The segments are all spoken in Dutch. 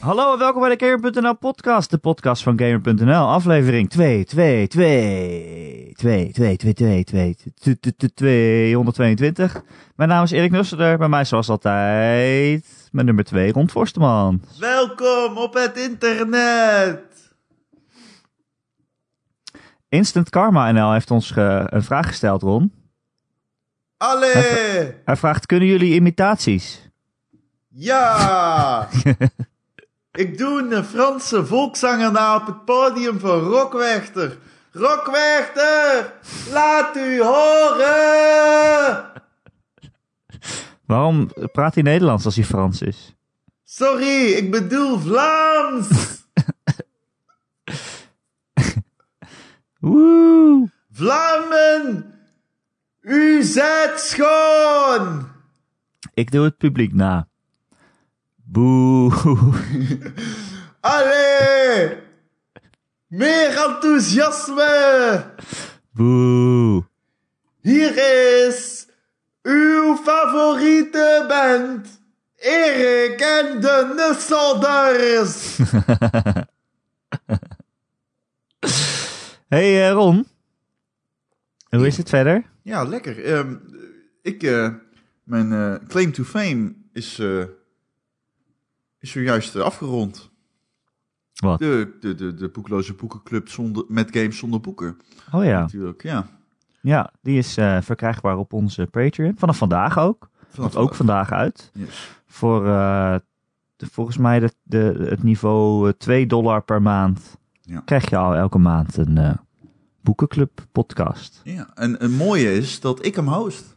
Hallo en welkom bij de Gamer.nl podcast, de podcast van Gamer.nl, aflevering 2, 2, 2, 2, 2, 2, 2, 2, 222. Mijn naam is Erik Nusselder, bij mij zoals altijd, mijn nummer 2, Ron Forsteman. Welkom op het internet! Instant Karma NL heeft ons een vraag gesteld, Ron. Allee! Hij vraagt, kunnen jullie imitaties? Ja! Ik doe een Franse volkszanger na op het podium van Rockwechter. Rockwechter! Laat u horen! Waarom praat hij Nederlands als hij Frans is? Sorry, ik bedoel Vlaams! Woe! Vlammen! U zijt schoon! Ik doe het publiek na. Boe. Allee! Meer enthousiasme! Boe. Hier is uw favoriete band. Erik en de Nusselders. Hey eh, Ron. Hoe is het verder? Ja, lekker. Ehm, ik, eh, mijn eh, claim to fame is, is zojuist eh, afgerond. Wat? De, de, de, de boekloze boekenclub zonder, met games zonder boeken. Oh ja. Natuurlijk, ja. Ja, die is eh, verkrijgbaar op onze Patreon. Vanaf vandaag ook. Vanaf Komt ook vandaag uit. Yes. Voor eh, de, volgens mij de, de, het niveau eh, 2 dollar per maand. Ja. Krijg je al elke maand een boekenclub podcast. Ja, en het mooie is dat ik hem host.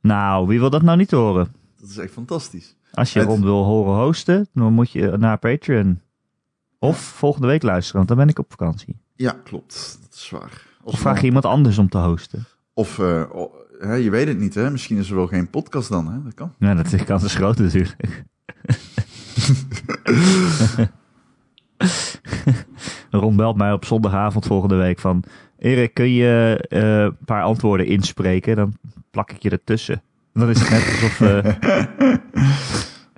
Nou, wie wil dat nou niet horen? Dat is echt fantastisch. Als je Het- Ron wil horen hosten, dan moet je naar Patreon. Of volgende week luisteren, want dan ben ik op vakantie. Ja, klopt. Dat is waar. Als Of vraag je iemand anders om te hosten. Of, eh, oh, hè, je weet het niet, hè? Misschien is er wel geen podcast dan, hè? Dat kan. Ja, dat is kans is groot natuurlijk. Ron belt mij op zondagavond volgende week van... Erik, kun je eh, een paar antwoorden inspreken? Dan plak ik je ertussen. Dan is het net alsof... eh,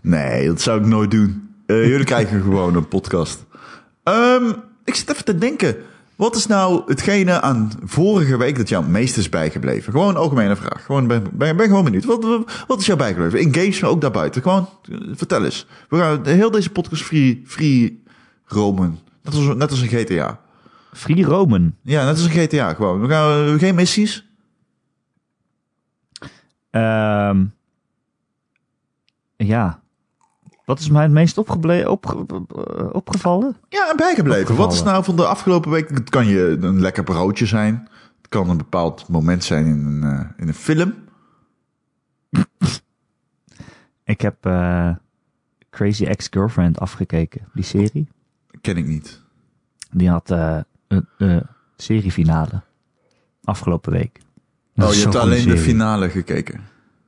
Nee, dat zou ik nooit doen. Eh, jullie krijgen gewoon een podcast. Ehm, ik zit even te denken. Wat is nou hetgene aan vorige week dat jou het meest is bijgebleven? Gewoon een algemene vraag. Gewoon ben, ben, ben gewoon benieuwd. Wat, wat, is jou bijgebleven? In games, maar ook daarbuiten. Gewoon, eh, vertel eens. We gaan heel deze podcast free, free romen. Net als, net als een GTA. Free Roman. Ja, net als een GTA gewoon. We gaan geen missies. Ehm, ja. Wat is mij het meest opgeble- opge- eh, opgevallen? Ja, en bijgebleven. Opgevallen. Wat is nou van de afgelopen week? Het kan je een lekker broodje zijn. Het kan een bepaald moment zijn in een, eh, in een film. Ik heb eh, Crazy Ex-Girlfriend afgekeken, die serie. Ken ik niet. Die had een een seriefinale afgelopen week. Dat Oh, is je hebt alleen de finale gekeken.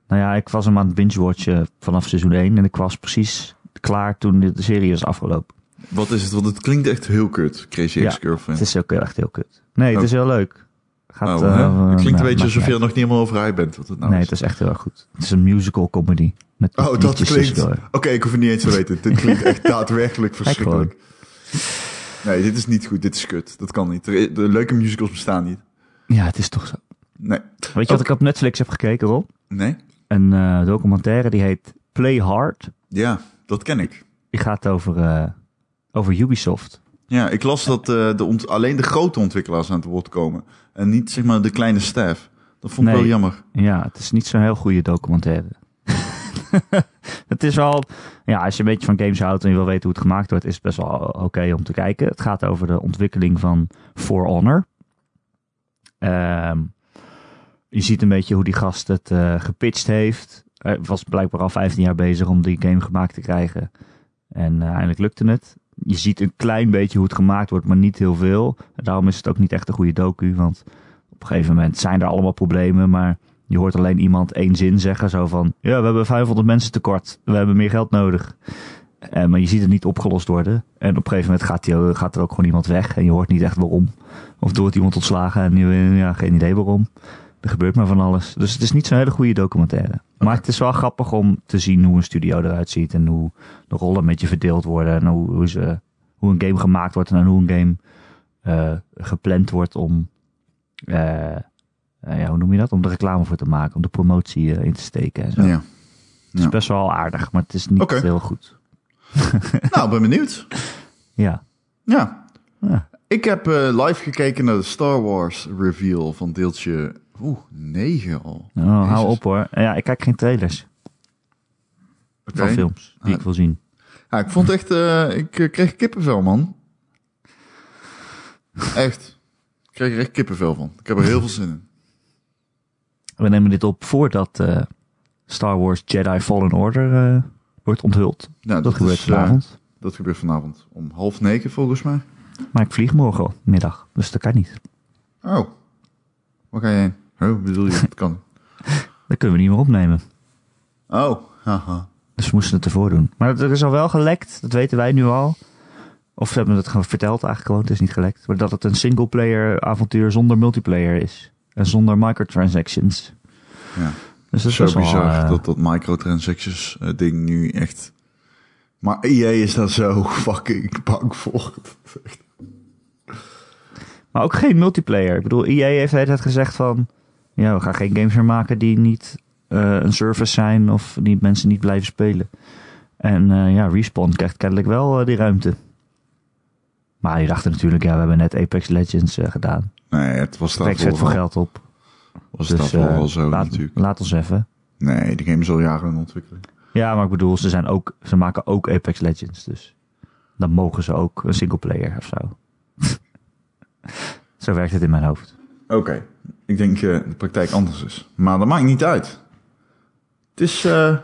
Nou ja, ik was hem aan het binge-watchen vanaf seizoen 1 en ik was precies klaar toen de, serie was afgelopen. Wat is het? Want het klinkt echt heel kut. Crazy Ja, Ex-Girlfriend. Het is ook echt heel kut. Nee, het Oh. is heel leuk. Gaat, Oh, eh, het klinkt nou, een beetje alsof je er nog niet helemaal over uit bent. Wat het nou Nee, is. het is echt heel erg goed. Het is een musical comedy. Met Oh, dat klinkt... Oké, ik hoef het niet eens te weten. Dit klinkt echt daadwerkelijk verschrikkelijk. Nee, dit is niet goed. Dit is kut. Dat kan niet. De leuke musicals bestaan niet. Ja, het is toch zo. Nee. Weet je wat ik op Netflix heb gekeken, Rob? Nee? Een eh, documentaire die heet Play Hard. Ja, dat ken ik. Die gaat over, eh, over Ubisoft. Ja, ik las dat eh, de ont- alleen de grote ontwikkelaars aan het woord komen. En niet zeg maar de kleine staff. Dat vond ik Nee. wel jammer. Ja, het is niet zo'n heel goede documentaire. het is wel, ja, als je een beetje van games houdt en je wil weten hoe het gemaakt wordt, is het best wel oké om te kijken. Het gaat over de ontwikkeling van For Honor. Ehm, je ziet een beetje hoe die gast het eh, gepitcht heeft. Hij was blijkbaar al 15 jaar bezig om die game gemaakt te krijgen. En eh, eindelijk lukte het. Je ziet een klein beetje hoe het gemaakt wordt, maar niet heel veel. En daarom is het ook niet echt een goede docu, want op een gegeven moment zijn er allemaal problemen, maar je hoort alleen iemand één zin zeggen, zo van, ja, we hebben 500 mensen tekort, we hebben meer geld nodig. Eh, maar je ziet het niet opgelost worden. En op een gegeven moment gaat, er ook gewoon iemand weg en je hoort niet echt waarom. Of er wordt iemand ontslagen en je, ja, geen idee waarom. Er gebeurt maar van alles. Dus het is niet zo'n hele goede documentaire. Maar het is wel grappig om te zien hoe een studio eruit ziet. En hoe de rollen een beetje verdeeld worden. En hoe, hoe, ze, hoe een game gemaakt wordt. En hoe een game eh, gepland wordt om... eh, ja, hoe noem je dat? Om de reclame voor te maken. Om de promotie in te steken en zo. Ja. Het is best wel aardig, maar het is niet heel goed. nou, ben benieuwd. Ja. Ja. Ja. Ik heb live gekeken naar de Star Wars reveal van deeltje... Oeh, 9 al. Oh, hou op hoor. Ja, ik kijk geen trailers Oké. van films die Ah. ik wil zien. Ja, ik vond echt... eh, ik eh, kreeg kippenvel, man. Echt. Ik kreeg er echt kippenvel van. Ik heb er heel veel zin in. We nemen dit op voordat eh, Star Wars Jedi Fallen Order wordt onthuld. Nou, dat, gebeurt is, vanavond. dat gebeurt vanavond om half negen, volgens mij. Maar ik vlieg morgenmiddag, dus dat kan niet. Oh. Waar ga je heen? Oh, hoe bedoel je? Dat kan. Dat kunnen we niet meer opnemen. Oh, haha. Dus we moesten het ervoor doen. Maar er is al wel gelekt, dat weten wij nu al. Of ze hebben het gewoon verteld eigenlijk gewoon, het is niet gelekt. Maar dat het een singleplayer avontuur zonder multiplayer is. En zonder microtransactions. Ja. Dus dat is Zo wel, bizar eh, dat dat microtransactions eh, ding nu echt... Maar EA is daar zo fucking bang voor. Maar ook geen multiplayer. Ik bedoel, EA heeft tijd gezegd van... Ja, we gaan geen games meer maken die niet eh, een service zijn... of die mensen niet blijven spelen. En eh, ja, Respawn krijgt kennelijk wel eh, die ruimte. Maar die dachten natuurlijk... Ja, we hebben net Apex Legends gedaan. Nee, het was daarvoor zet voor geld op. was Dus daarvoor eh, al zo laat, natuurlijk. laat ons even. Nee, die game is al jaren in ontwikkeling. Ja, maar ik bedoel, ze, zijn ook, ze maken ook Apex Legends. Dus dan mogen ze ook een singleplayer of zo. zo werkt het in mijn hoofd. Oké, ik denk eh de praktijk anders is. Maar dat maakt niet uit. Het is, eh,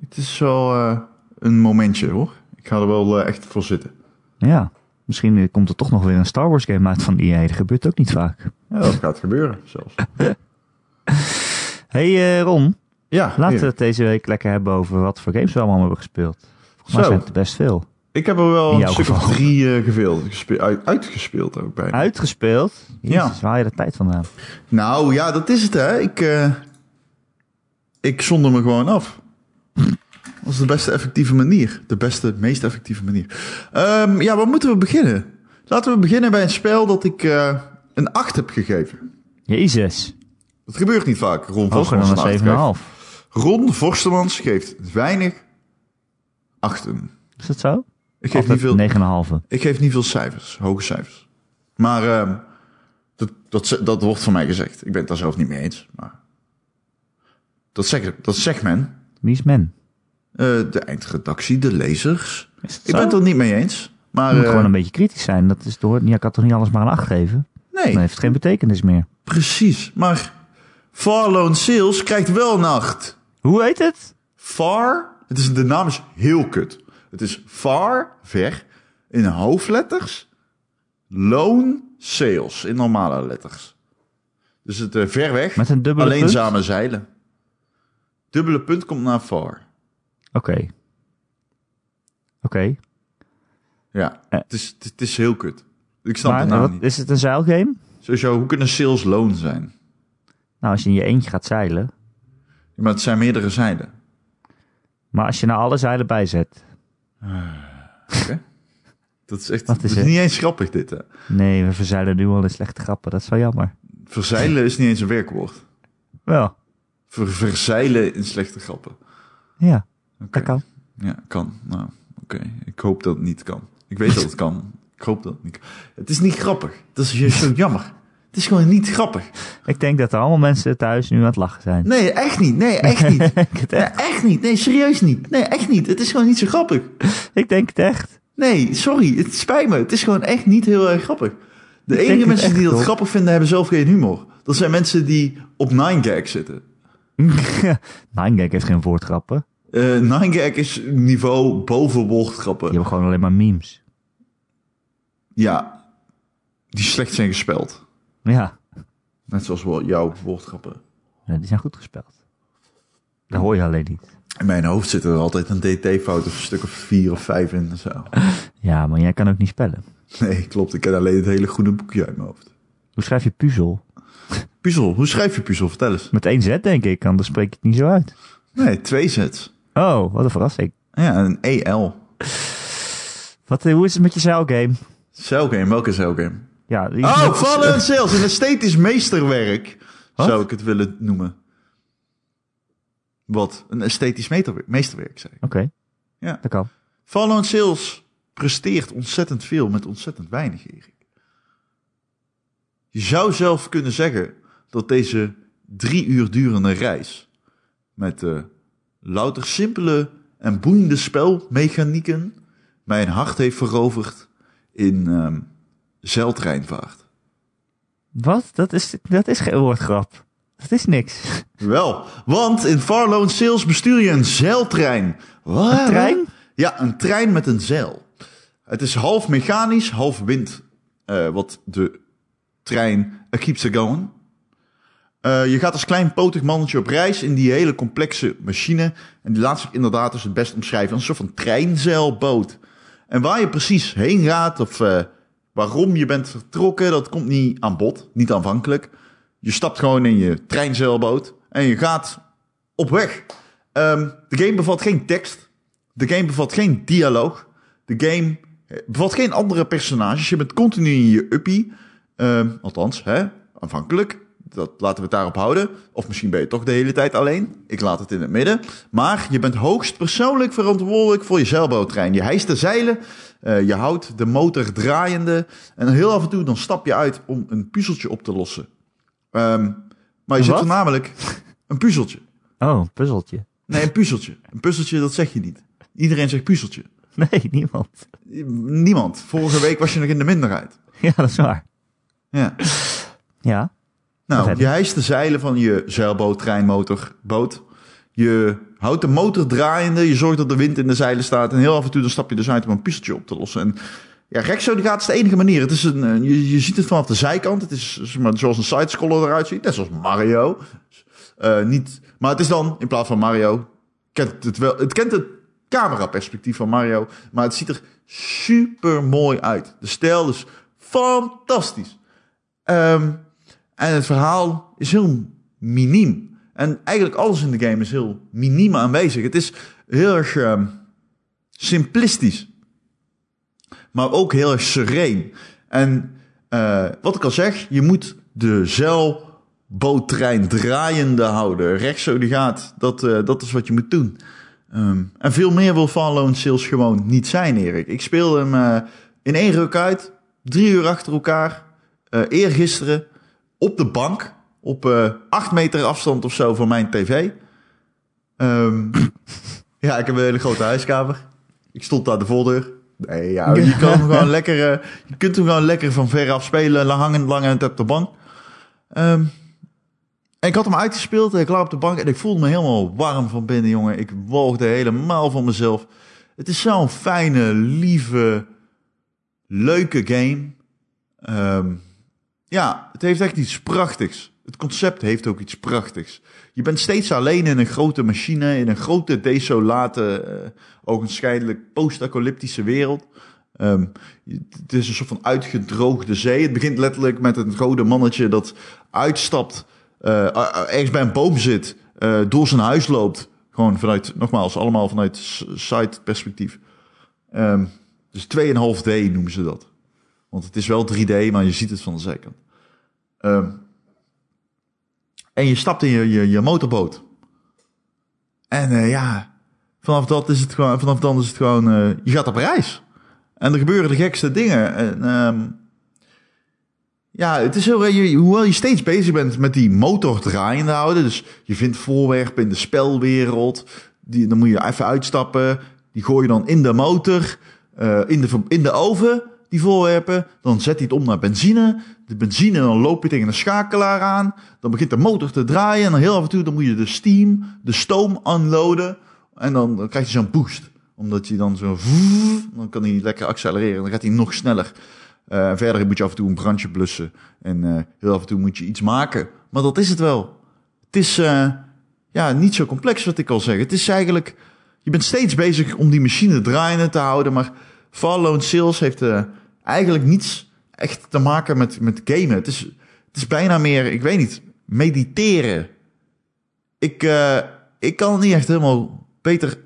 het is wel eh, een momentje hoor. Ik ga er wel echt voor zitten. Ja, misschien komt er toch nog weer een Star Wars game uit van EA. Dat gebeurt ook niet vaak. Ja, dat gaat gebeuren zelfs. hey, Ron, Ja, laten we het deze week lekker hebben over wat voor games we allemaal hebben gespeeld. Volgens mij zijn het best veel. Ik heb er wel een stuk of drie eh, geveeld, gespe- uit, uitgespeeld ook bij. Uitgespeeld? Jezus, Ja. waar je de tijd vandaan? Nou ja, dat is het hè. Ik, eh, ik zonder me gewoon af. Dat is de beste effectieve manier. De beste, meest effectieve manier. Ehm, ja, waar moeten we beginnen? Laten we beginnen bij een spel dat ik eh, een 8 heb gegeven. Jezus, Dat gebeurt niet vaak. Ron dan een een 8 geeft. 7,5. Ron Vorstemans geeft weinig achten. Is dat zo? Ik geef, niet veel, Altijd 9,5. ik geef niet veel cijfers, hoge cijfers. Maar ehm, dat, dat, dat wordt van mij gezegd. Ik ben het daar zelf niet mee eens. Maar dat, zegt, dat zegt men. Wie is men? Eh, de eindredactie, de lezers. Ik ben het er niet mee eens. Maar Je moet eh, gewoon een beetje kritisch zijn. Dat is door. Je kan toch niet alles maar een 8 geven? nee, Dan heeft het geen betekenis meer. precies. Maar Far Lone Sales krijgt wel een 8. Hoe heet het? Far, het is, de naam is heel kut. Het is Far, ver, in hoofdletters. Lone Sales, in normale letters. Dus het eh, ver weg, Met een dubbele punt? alleenzame zeilen. Dubbele punt komt naar Far. Oké. Oké. Ja, Eh. het, is, het is heel kut. Ik snap Maar het nou wat, niet. is het een zeilgame? Sowieso, hoe kunnen sales loon zijn? Nou, als je in je eentje gaat zeilen. Ja, maar het zijn meerdere zijden. Maar als je nou alle zeilen bijzet. Oké? Dat is echt is dat is het? niet eens grappig dit. Hè. Nee, we verzeilen nu al in slechte grappen. Dat is wel jammer. Verzeilen is niet eens een werkwoord. Wel, Ver, verzeilen in slechte grappen. ja, Oké. dat kan. Ja, kan. Nou, oké. Ik hoop dat het niet kan. Ik weet dat het kan. Ik hoop dat het niet kan. Het is niet grappig. Dat is juist zo jammer. Het is gewoon niet grappig. Ik denk dat er allemaal mensen thuis nu aan het lachen zijn. Nee, echt niet. Nee, echt niet. het Nee, echt. echt niet. Nee, serieus niet. Nee, echt niet. Het is gewoon niet zo grappig. ik denk het echt. Nee, sorry. Het spijt me. Het is gewoon echt niet heel erg grappig. De enige mensen echt, die dat grappig vinden, hebben zelf geen humor. Dat zijn mensen die op 9gag zitten. Nine heeft geen woordgrappen. Eh 9gag is niveau boven woordgrappen. Die hebben gewoon alleen maar memes. Ja, die slecht zijn gespeld. Ja, Net zoals jouw woordgrappen. Ja, die zijn goed gespeld. Dat hoor je alleen niet. In mijn hoofd zit er altijd een dt-fout of een stuk of vier of vijf in. en Zo. Ja, maar jij kan ook niet spellen. Nee, klopt. Ik ken alleen het hele groene boekje uit mijn hoofd. Hoe schrijf je puzzel? Puzzel. Hoe schrijf je puzzel? Vertel eens. Met één Z, denk ik, anders spreek ik het niet zo uit. Nee, twee zets. Oh, wat een verrassing. Ja, een EL. Wat, eh, hoe is het met je zeilgame? Cellgame, welke cellgame? Ja, Oh, Fallen Sales. Een esthetisch meesterwerk. Wat? Zou ik het willen noemen. Wat? Een esthetisch meesterwerk, zei ik. Oké, Ja. dat kan. Fallen Sales presteert ontzettend veel met ontzettend weinig, Erik. Je zou zelf kunnen zeggen dat deze drie uur durende reis met eh, louter simpele en boeiende spelmechanieken mijn hart heeft veroverd in ehm zeiltreinvaart. Wat? Dat is, dat is geen woordgrap. Dat is niks. Wel, want in Farlow Sales bestuur je een zeiltrein. Wat? Een trein? Ja, een trein met een zeil. Het is half mechanisch, half wind. eh, wat de trein uh, keeps it going. Eh, je gaat als klein potig mannetje op reis in die hele complexe machine. En die laat zich inderdaad dus het best omschrijven als een soort van treinzeilboot. En waar je precies heen gaat of eh, waarom je bent vertrokken, dat komt niet aan bod. Niet aanvankelijk. Je stapt gewoon in je treinzeilboot en je gaat op weg. Ehm, de game bevat geen tekst. De game bevat geen dialoog. De game eh, bevat geen andere personages. Je bent continu in je uppie. Ehm, althans, hè, aanvankelijk. Dat laten we daarop houden. Of misschien ben je toch de hele tijd alleen. Ik laat het in het midden. Maar je bent hoogst persoonlijk verantwoordelijk voor je zeilboottrein. Je hijst de zeilen. Eh, je houdt de motor draaiende. En heel af en toe dan stap je uit om een puzzeltje op te lossen. Ehm, maar je zit er namelijk een puzzeltje. Oh, een puzzeltje. Nee, een puzzeltje. Een puzzeltje, dat zeg je niet. Iedereen zegt puzzeltje. Nee, niemand. Niemand. Vorige week was je nog in de minderheid. Ja, dat is waar. Ja. Ja. Nou, je hijst de zeilen van je zeilboot, treinmotor, boot. Je houdt de motor draaiende. Je zorgt dat de wind in de zeilen staat. En heel af en toe dan stap je dus uit om een puzzeltje op te lossen. En ja, rechtso die gaat is de enige manier. Het is een, eh, je, je ziet het vanaf de zijkant. Het is maar, zoals een sidescroller eruit ziet. Net zoals Mario. Eh, niet, maar het is dan, in plaats van Mario, kent het wel. Het kent het cameraperspectief van Mario. Maar het ziet er super mooi uit. De stijl is fantastisch. Ehm, en het verhaal is heel miniem. En eigenlijk alles in de game is heel miniem aanwezig. Het is heel erg ehm, simplistisch. Maar ook heel erg sereen. En eh, wat ik al zeg, je moet de zeilboottrein draaiende houden. Rechts zo die gaat. Dat, eh, dat is wat je moet doen. Ehm, en veel meer wil Fallout Sales gewoon niet zijn, Erik. Ik speelde hem eh, in één ruk uit. Drie uur achter elkaar. eergisteren op de bank. Op eh acht meter afstand of zo van mijn tv. Ehm, ja, ik heb een hele grote huiskamer. Ik stond daar de voordeur. Nee, ja, je, kan hem gewoon lekker, eh, je kunt hem gewoon lekker van ver af spelen. lang- Hangend, langend op de bank. Ehm, en ik had hem uitgespeeld en ik lag op de bank en ik voelde me helemaal warm van binnen, jongen. Ik walgde helemaal van mezelf. Het is zo'n fijne, lieve, leuke game. Ehm, ja, het heeft echt iets prachtigs. Het concept heeft ook iets prachtigs. Je bent steeds alleen in een grote machine, in een grote, desolate, eh ogenschijnlijk post-apocalyptische wereld. Ehm, het is een soort van uitgedroogde zee. Het begint letterlijk met een rode mannetje dat uitstapt, eh, ergens bij een boom zit, eh, door zijn huis loopt. Gewoon vanuit, nogmaals, allemaal vanuit s- side perspectief. Ehm, dus 2,5D noemen ze dat. Want het is wel 3D, maar je ziet het van de zijkant. Ehm, en je stapt in je, je, motorboot. En eh, ja, vanaf, dat is het gewoon, vanaf dan is het gewoon... eh, je gaat op reis. En er gebeuren de gekste dingen. En, ehm, ja, het is heel... Je, hoewel je steeds bezig bent met die motor draaiende houden... dus je vindt voorwerpen in de spelwereld... Die, dan moet je even uitstappen. Die gooi je dan in de motor, eh, in, de, in de oven, die voorwerpen. Dan zet hij het om naar benzine. De benzine, dan loop je tegen een schakelaar aan. Dan begint de motor te draaien. En dan heel af en toe dan moet je de steam, de stoom unloaden. En dan, krijg je zo'n boost. Omdat je dan zo... Dan kan hij lekker accelereren. Dan gaat hij nog sneller. Eh, verder moet je af en toe een brandje blussen. En eh, heel af en toe moet je iets maken. Maar dat is het wel. Het is eh, ja, niet zo complex wat ik al zeg. Het is eigenlijk... Je bent steeds bezig om die machine draaiende te houden. Maar Fallout Sales heeft eh, eigenlijk niets echt te maken met, met gamen. Het is, Het is bijna meer, ik weet niet, mediteren. Ik, uh, ik kan het niet echt helemaal beter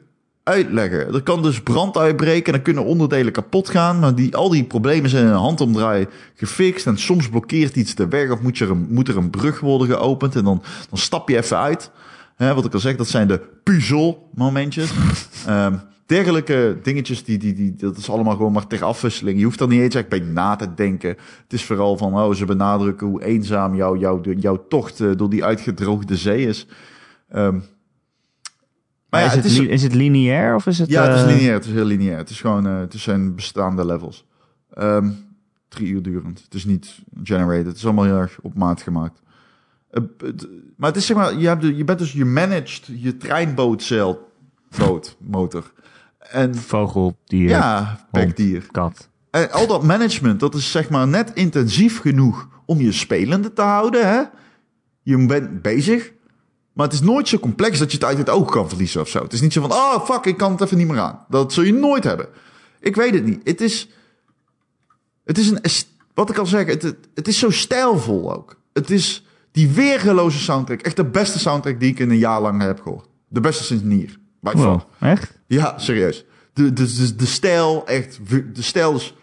uitleggen. Er kan dus brand uitbreken en dan kunnen onderdelen kapot gaan. Maar die, al die problemen zijn in een handomdraai gefixt. En soms blokkeert iets de weg of moet, je er, moet er een brug worden geopend. En dan, dan stap je even uit. Hè, wat ik al zeg, dat zijn de puzzelmomentjes. um, dergelijke dingetjes, die, die, die, dat is allemaal gewoon maar ter afwisseling. Je hoeft er niet eens echt bij na te denken. Het is vooral van, oh, ze benadrukken hoe eenzaam jouw jou, jouw tocht uh, door die uitgedroogde zee is. Um, maar ja, is, het, is, is, het lineair of is het... Ja, het is lineair. Het is heel lineair. Het is gewoon, uh, het zijn bestaande levels. Um, drie uur durend. Het is niet generated. Het is allemaal heel erg op maat gemaakt. Uh, maar het is zeg maar, je, hebt de, je bent dus, je managed je treinbootcel motor. En, Vogel, dier, ja, bekdier. kat. En al dat management, dat is zeg maar net intensief genoeg om je spelende te houden. Hè? Je bent bezig, maar het is nooit zo complex dat je het uit het oog kan verliezen of zo. Het is niet zo van, oh fuck, ik kan het even niet meer aan. Dat zul je nooit hebben. Ik weet het niet. Het is, het is een, wat ik al zeg, het, het is zo stijlvol ook. Het is die weergeloze soundtrack. Echt de beste soundtrack die ik in een jaar lang heb gehoord. De beste sinds Nier. Wow, echt? Ja, serieus. De, de, de, de stijl, echt, de stijl is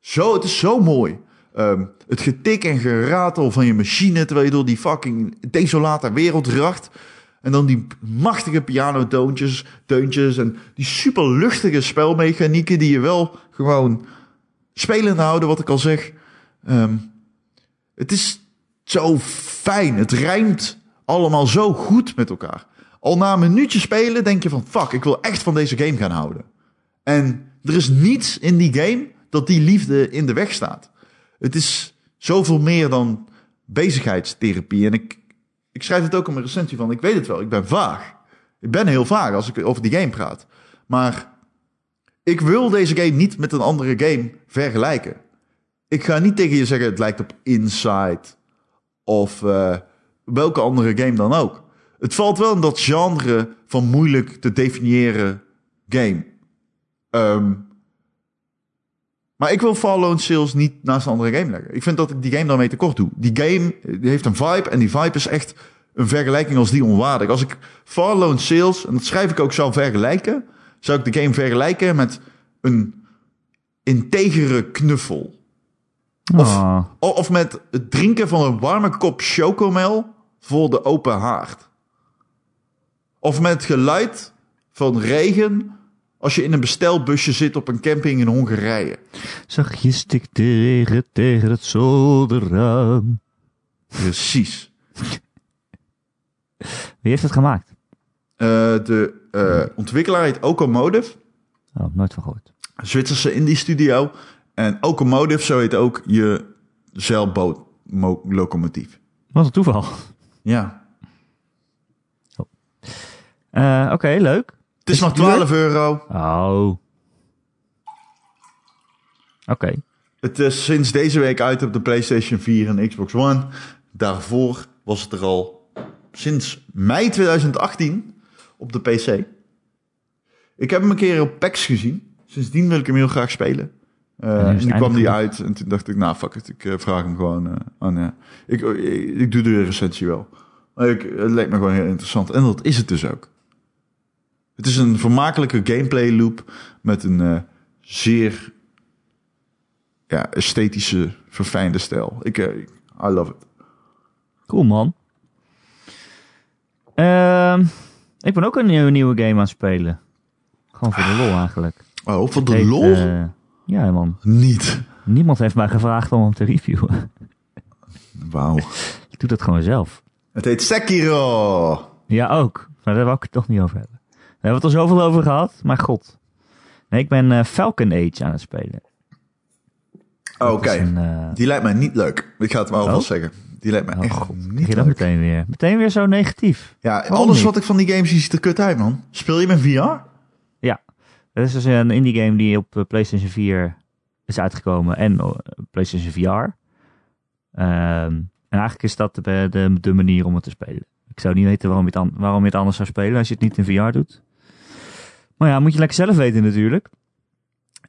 zo, het is zo mooi. Um, het getik en geratel van je machine terwijl je door die fucking desolate wereld racht. En dan die machtige pianotoontjes, deuntjes en die super luchtige spelmechanieken die je wel gewoon spelend houden, wat ik al zeg. Um, het is zo fijn. Het rijmt allemaal zo goed met elkaar. Al na een minuutje spelen denk je van fuck, ik wil echt van deze game gaan houden. En er is niets in die game dat die liefde in de weg staat. Het is zoveel meer dan bezigheidstherapie. En ik, ik schrijf het ook in mijn recensie van, ik weet het wel, ik ben vaag. Ik ben heel vaag als ik over die game praat. Maar ik wil deze game niet met een andere game vergelijken. Ik ga niet tegen je zeggen, het lijkt op Inside of uh, welke andere game dan ook. Het valt wel in dat genre van moeilijk te definiëren game. Um, maar ik wil Fallout Sales niet naast een andere game leggen. Ik vind dat ik die game daarmee tekort doe. Die game die heeft een vibe en die vibe is echt een vergelijking als die onwaardig. Als ik Fallout Sales, en dat schrijf ik ook, zou vergelijken, zou ik de game vergelijken met een integere knuffel. Of, Ah. of met het drinken van een warme kop chocomel voor de open haard. Of met het geluid van regen als je in een bestelbusje zit op een camping in Hongarije. Zachtjes stikt de regen tegen het zolderraam. Precies. Wie heeft het gemaakt? Uh, de uh, ontwikkelaar heet Okomotive. Oh, nooit van gehoord. Zwitserse indie studio. En Okomotive, zo heet ook je zeilbootlocomotief. Wat een toeval. Ja. Uh, Oké, okay, leuk. Het is, is nog 12 euro. Oh. Oké. Okay. Het is sinds deze week uit op de PlayStation 4 en Xbox One. Daarvoor was het er al sinds mei 2018 op de PC. Ik heb hem een keer op PAX gezien. Sindsdien wil ik hem heel graag spelen. Uh, en toen kwam die uit en toen dacht ik, nou fuck it, ik uh, vraag hem gewoon uh, aan. Ik, ik, ik, doe de recensie wel. Ik, het leek me gewoon heel interessant. En dat is het dus ook. Het is een vermakelijke gameplay loop met een uh, zeer ja, esthetische, verfijnde stijl. Ik, uh, I love it. Cool man. Uh, ik ben ook een nieuwe, nieuwe game aan het spelen. Gewoon voor de lol eigenlijk. Oh, voor de heet, lol? Uh, ja man. Niet. Niemand heeft mij gevraagd om hem te reviewen. Wauw. ik doe dat gewoon zelf. Het heet Sekiro. Ja ook. Maar daar wil ik het toch niet over hebben. We hebben het er zoveel over gehad, maar god. Nee, ik ben uh, Falcon Age aan het spelen. Oké, okay. uh... die lijkt mij niet leuk. Ik ga het maar alvast oh? zeggen. Die lijkt mij oh, echt god. niet dat leuk. meteen weer. Meteen weer zo negatief. Ja, oh, alles niet? wat ik van die games zie ziet er kut uit, man. Speel je met VR? Ja, dat is dus een indie game die op uh, PlayStation 4 is uitgekomen en PlayStation VR. Um, en eigenlijk is dat de, de, de manier om het te spelen. Ik zou niet weten waarom je, het waarom je het anders zou spelen als je het niet in VR doet. Maar ja, moet je lekker zelf weten natuurlijk.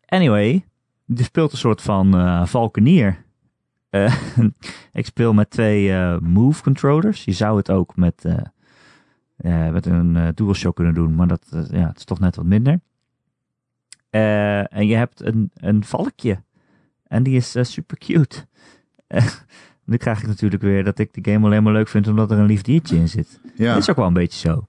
Anyway, je speelt een soort van uh, valkenier. Eh, ik speel met twee eh, Move controllers. Je zou het ook met, eh, eh, met een eh, DualShock kunnen doen, maar dat eh, ja, het is toch net wat minder. Eh, en je hebt een, een valkje. En die is eh, super cute. Eh, nu krijg ik natuurlijk weer dat ik de game alleen maar leuk vind omdat er een lief diertje in zit. Ja. Dat is ook wel een beetje zo.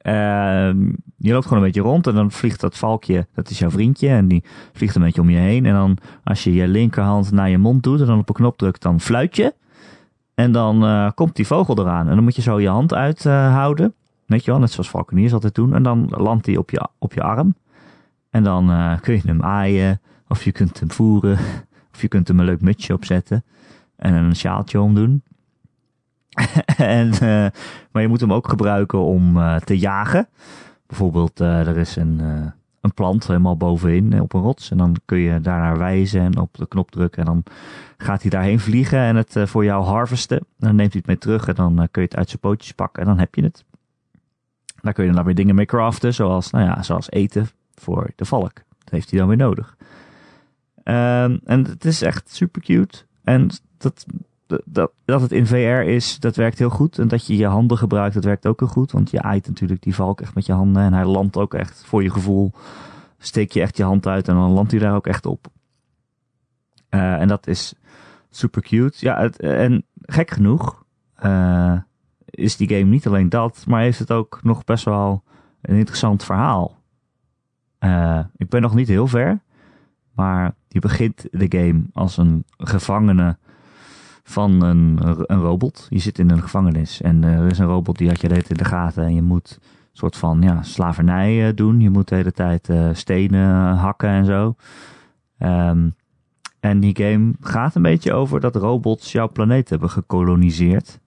Ehm, je loopt gewoon een beetje rond en dan vliegt dat valkje, dat is jouw vriendje, en die vliegt een beetje om je heen. En dan als je je linkerhand naar je mond doet en dan op een knop drukt, dan fluit je. En dan eh, komt die vogel eraan. En dan moet je zo je hand uithouden. Weet je wel, net zoals valkeniers altijd doen. En dan landt hij op je, op je arm. En dan eh, kun je hem aaien, of je kunt hem voeren, of je kunt hem een leuk mutsje opzetten. En een sjaaltje omdoen. en, eh, maar je moet hem ook gebruiken om eh, te jagen. Bijvoorbeeld, eh, er is een, een plant helemaal bovenin op een rots. En dan kun je daarnaar wijzen en op de knop drukken. En dan gaat hij daarheen vliegen en het voor jou harvesten. En dan neemt hij het mee terug en dan kun je het uit zijn pootjes pakken. En dan heb je het. Daar kun je dan weer dingen mee craften. Zoals, nou ja, zoals eten voor de valk. Dat heeft hij dan weer nodig. Ehm, en het is echt super cute. En dat, dat, dat het in VR is, dat werkt heel goed. En dat je je handen gebruikt, dat werkt ook heel goed. Want je aait natuurlijk die valk echt met je handen. En hij landt ook echt voor je gevoel. Steek je echt je hand uit en dan landt hij daar ook echt op. Eh, en dat is super cute. Ja, het, en gek genoeg eh, is die game niet alleen dat, maar heeft het ook nog best wel een interessant verhaal. Eh, ik ben nog niet heel ver, maar je begint de game als een gevangene van een, een robot. Je zit in een gevangenis en er is een robot die had je de hele tijd in de gaten en je moet een soort van ja, slavernij eh, doen. Je moet de hele tijd eh, stenen hakken en zo. Ehm, en die game gaat een beetje over dat robots jouw planeet hebben gekoloniseerd.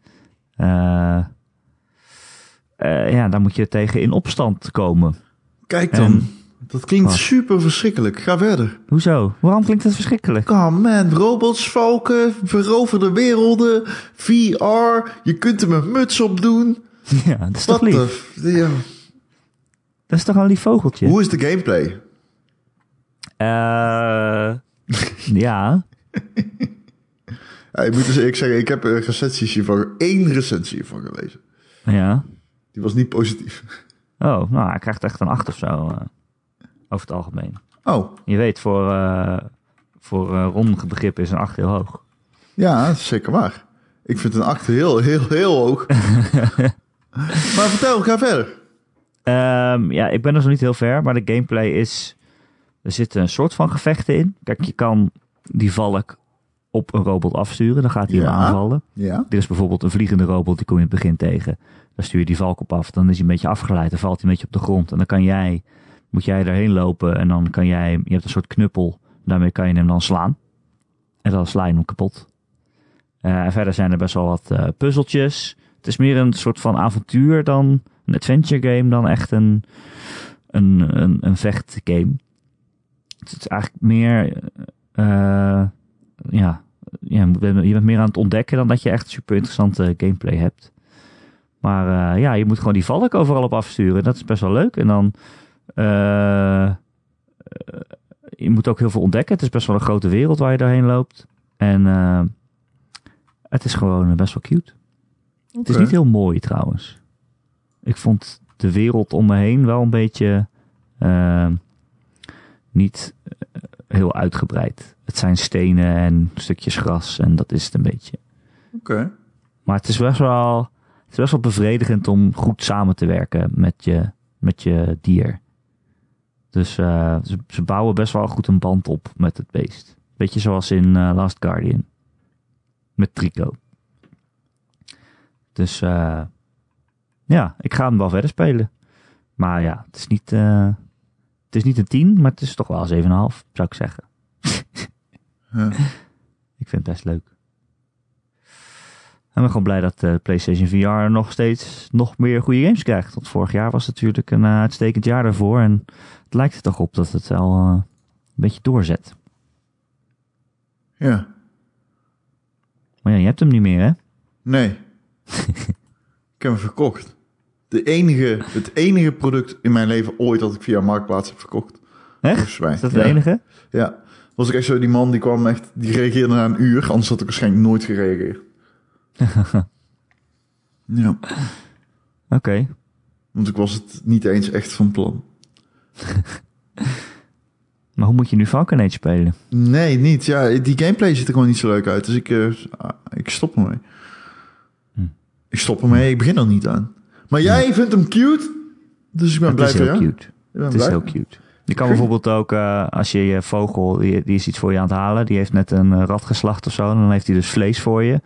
Eh, eh, ja, daar moet je tegen in opstand komen. Kijk dan. En- dat klinkt Wat? super verschrikkelijk. Ga verder. Hoezo? Waarom klinkt het verschrikkelijk? Oh man, robots, valken, veroverde werelden, VR. Je kunt er een muts op doen. Ja, dat is toch lief? Ja. Dat is toch een lief vogeltje? Hoe is de gameplay? Eh, ja. Ja, ik moet dus eerlijk zeggen, ik heb een recensies hiervan, één recensie hiervan gelezen. Ja. Die was niet positief. Oh, nou, hij krijgt echt een 8 of zo. Over het algemeen. Oh, Je weet, voor, eh voor begrip is een 8 heel hoog. ja, dat is zeker waar. Ik vind een 8 heel, heel, heel hoog. maar vertel, ga verder. Ehm, ja, ik ben er zo niet heel ver, maar de gameplay is... Er zitten een soort van gevechten in. Kijk, je kan die valk op een robot afsturen. Dan gaat hij hem Ja. aanvallen. Ja, Er is bijvoorbeeld een vliegende robot, die kom je in het begin tegen. Dan stuur je die valk op af. Dan is hij een beetje afgeleid. Dan valt hij een beetje op de grond. En dan kan jij, moet jij erheen lopen. En dan kan jij, je hebt een soort knuppel. Daarmee kan je hem dan slaan. En dan sla je hem kapot. Eh, en verder zijn er best wel wat eh, puzzeltjes. Het is meer een soort van avontuur dan een adventure game. Dan echt een, een, een, een vechtgame. Het is eigenlijk meer, eh, ja, ja, je bent meer aan het ontdekken dan dat je echt super interessante gameplay hebt. Maar ja, je moet gewoon die valk overal op afsturen. Dat is best wel leuk. En dan. Eh, eh, je moet ook heel veel ontdekken. Het is best wel een grote wereld waar je doorheen loopt. En eh, het is gewoon best wel cute. Het is niet heel mooi trouwens. Ik vond de wereld om me heen wel een beetje. niet heel uitgebreid. Het zijn stenen en stukjes gras en dat is het een beetje. Oké. Maar het is best wel, het is best wel bevredigend om goed samen te werken met je, met je dier. Dus eh, ze, ze bouwen best wel goed een band op met het beest. Beetje zoals in eh, Last Guardian. Met Trico. Dus eh, ja, ik ga hem wel verder spelen. Maar ja, het is niet, het is niet een 10, maar het is toch wel een 7,5 zou ik zeggen. Ja. Ik vind het best leuk. En ik ben gewoon blij dat de PlayStation VR nog steeds nog meer goede games krijgt. Want vorig jaar was natuurlijk een eh, uitstekend jaar daarvoor. En het lijkt er toch op dat het al eh, een beetje doorzet. ja. Maar ja, je hebt hem niet meer, hè? Nee. ik heb hem verkocht. De enige, het enige product in mijn leven ooit dat ik via Marktplaats heb verkocht. Echt? Is dat ja. het enige? Ja. Was ik echt zo die man die kwam echt, die reageerde na een uur, anders had ik waarschijnlijk nooit gereageerd. ja, Oké. want ik was het niet eens echt van plan. Maar hoe moet je nu Falcon Age spelen? Nee, niet. Ja, die gameplay ziet er gewoon niet zo leuk uit. Dus ik, eh, ah, ik stop ermee. Hm. Ik stop ermee. Ik begin er niet aan. Maar jij vindt hem cute? Dus ik ben Het blij is voor heel jou. cute. Ik ben Het is heel cute. Je kan bijvoorbeeld ook, eh, als je je vogel, die, die is iets voor je aan het halen, die heeft net een eh, rat geslacht of zo, en dan heeft hij dus vlees voor je.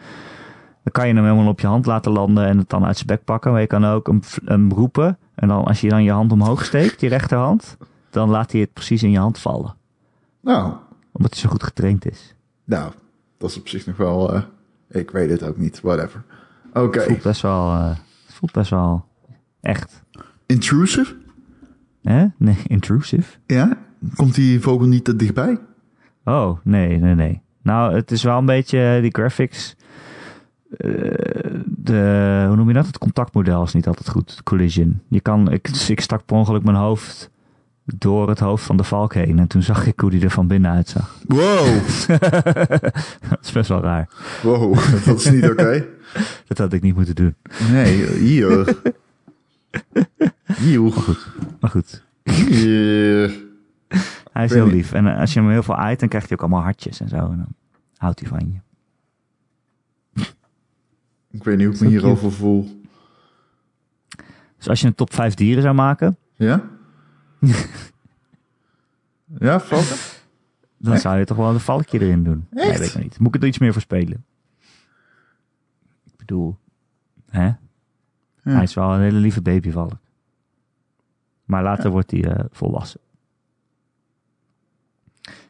Dan kan je hem helemaal op je hand laten landen en het dan uit zijn bek pakken. Maar je kan ook hem, hem roepen. En dan als je dan je hand omhoog steekt, die rechterhand, dan laat hij het precies in je hand vallen. Nou, Omdat hij zo goed getraind is. nou, dat is op zich nog wel... eh, ik weet het ook niet. Whatever. Oké. Het voelt best wel, eh, het voelt best wel echt. Intrusive? Hè? Nee, intrusive? Ja? Komt die vogel niet te dichtbij? Oh, nee, nee, nee. Nou, het is wel een beetje eh, die graphics. Eh, de, hoe noem je dat? Het contactmodel is niet altijd goed. Collision. Je kan, ik, ik stak per ongeluk mijn hoofd door het hoofd van de valk heen. En toen zag ik hoe die er van binnen uitzag. Wow. dat is best wel raar. Wow, dat is niet oké. Dat had ik niet moeten doen. Nee, hier. Hier. Maar goed, Hier. hij is heel lief. En eh, als je hem heel veel aait, dan krijgt hij ook allemaal hartjes en zo. En dan houdt hij van je. Ik weet niet hoe ik me hierover voel. Dus als je een top 5 dieren zou maken, Ja? ja, Valken? dan Echt? zou je toch wel een valkje erin doen. Nee, Echt? weet ik niet. Moet ik er iets meer voor spelen? Ik bedoel, hè? Ja. Hij is wel een hele lieve babyvalk. Maar later wordt hij eh, volwassen.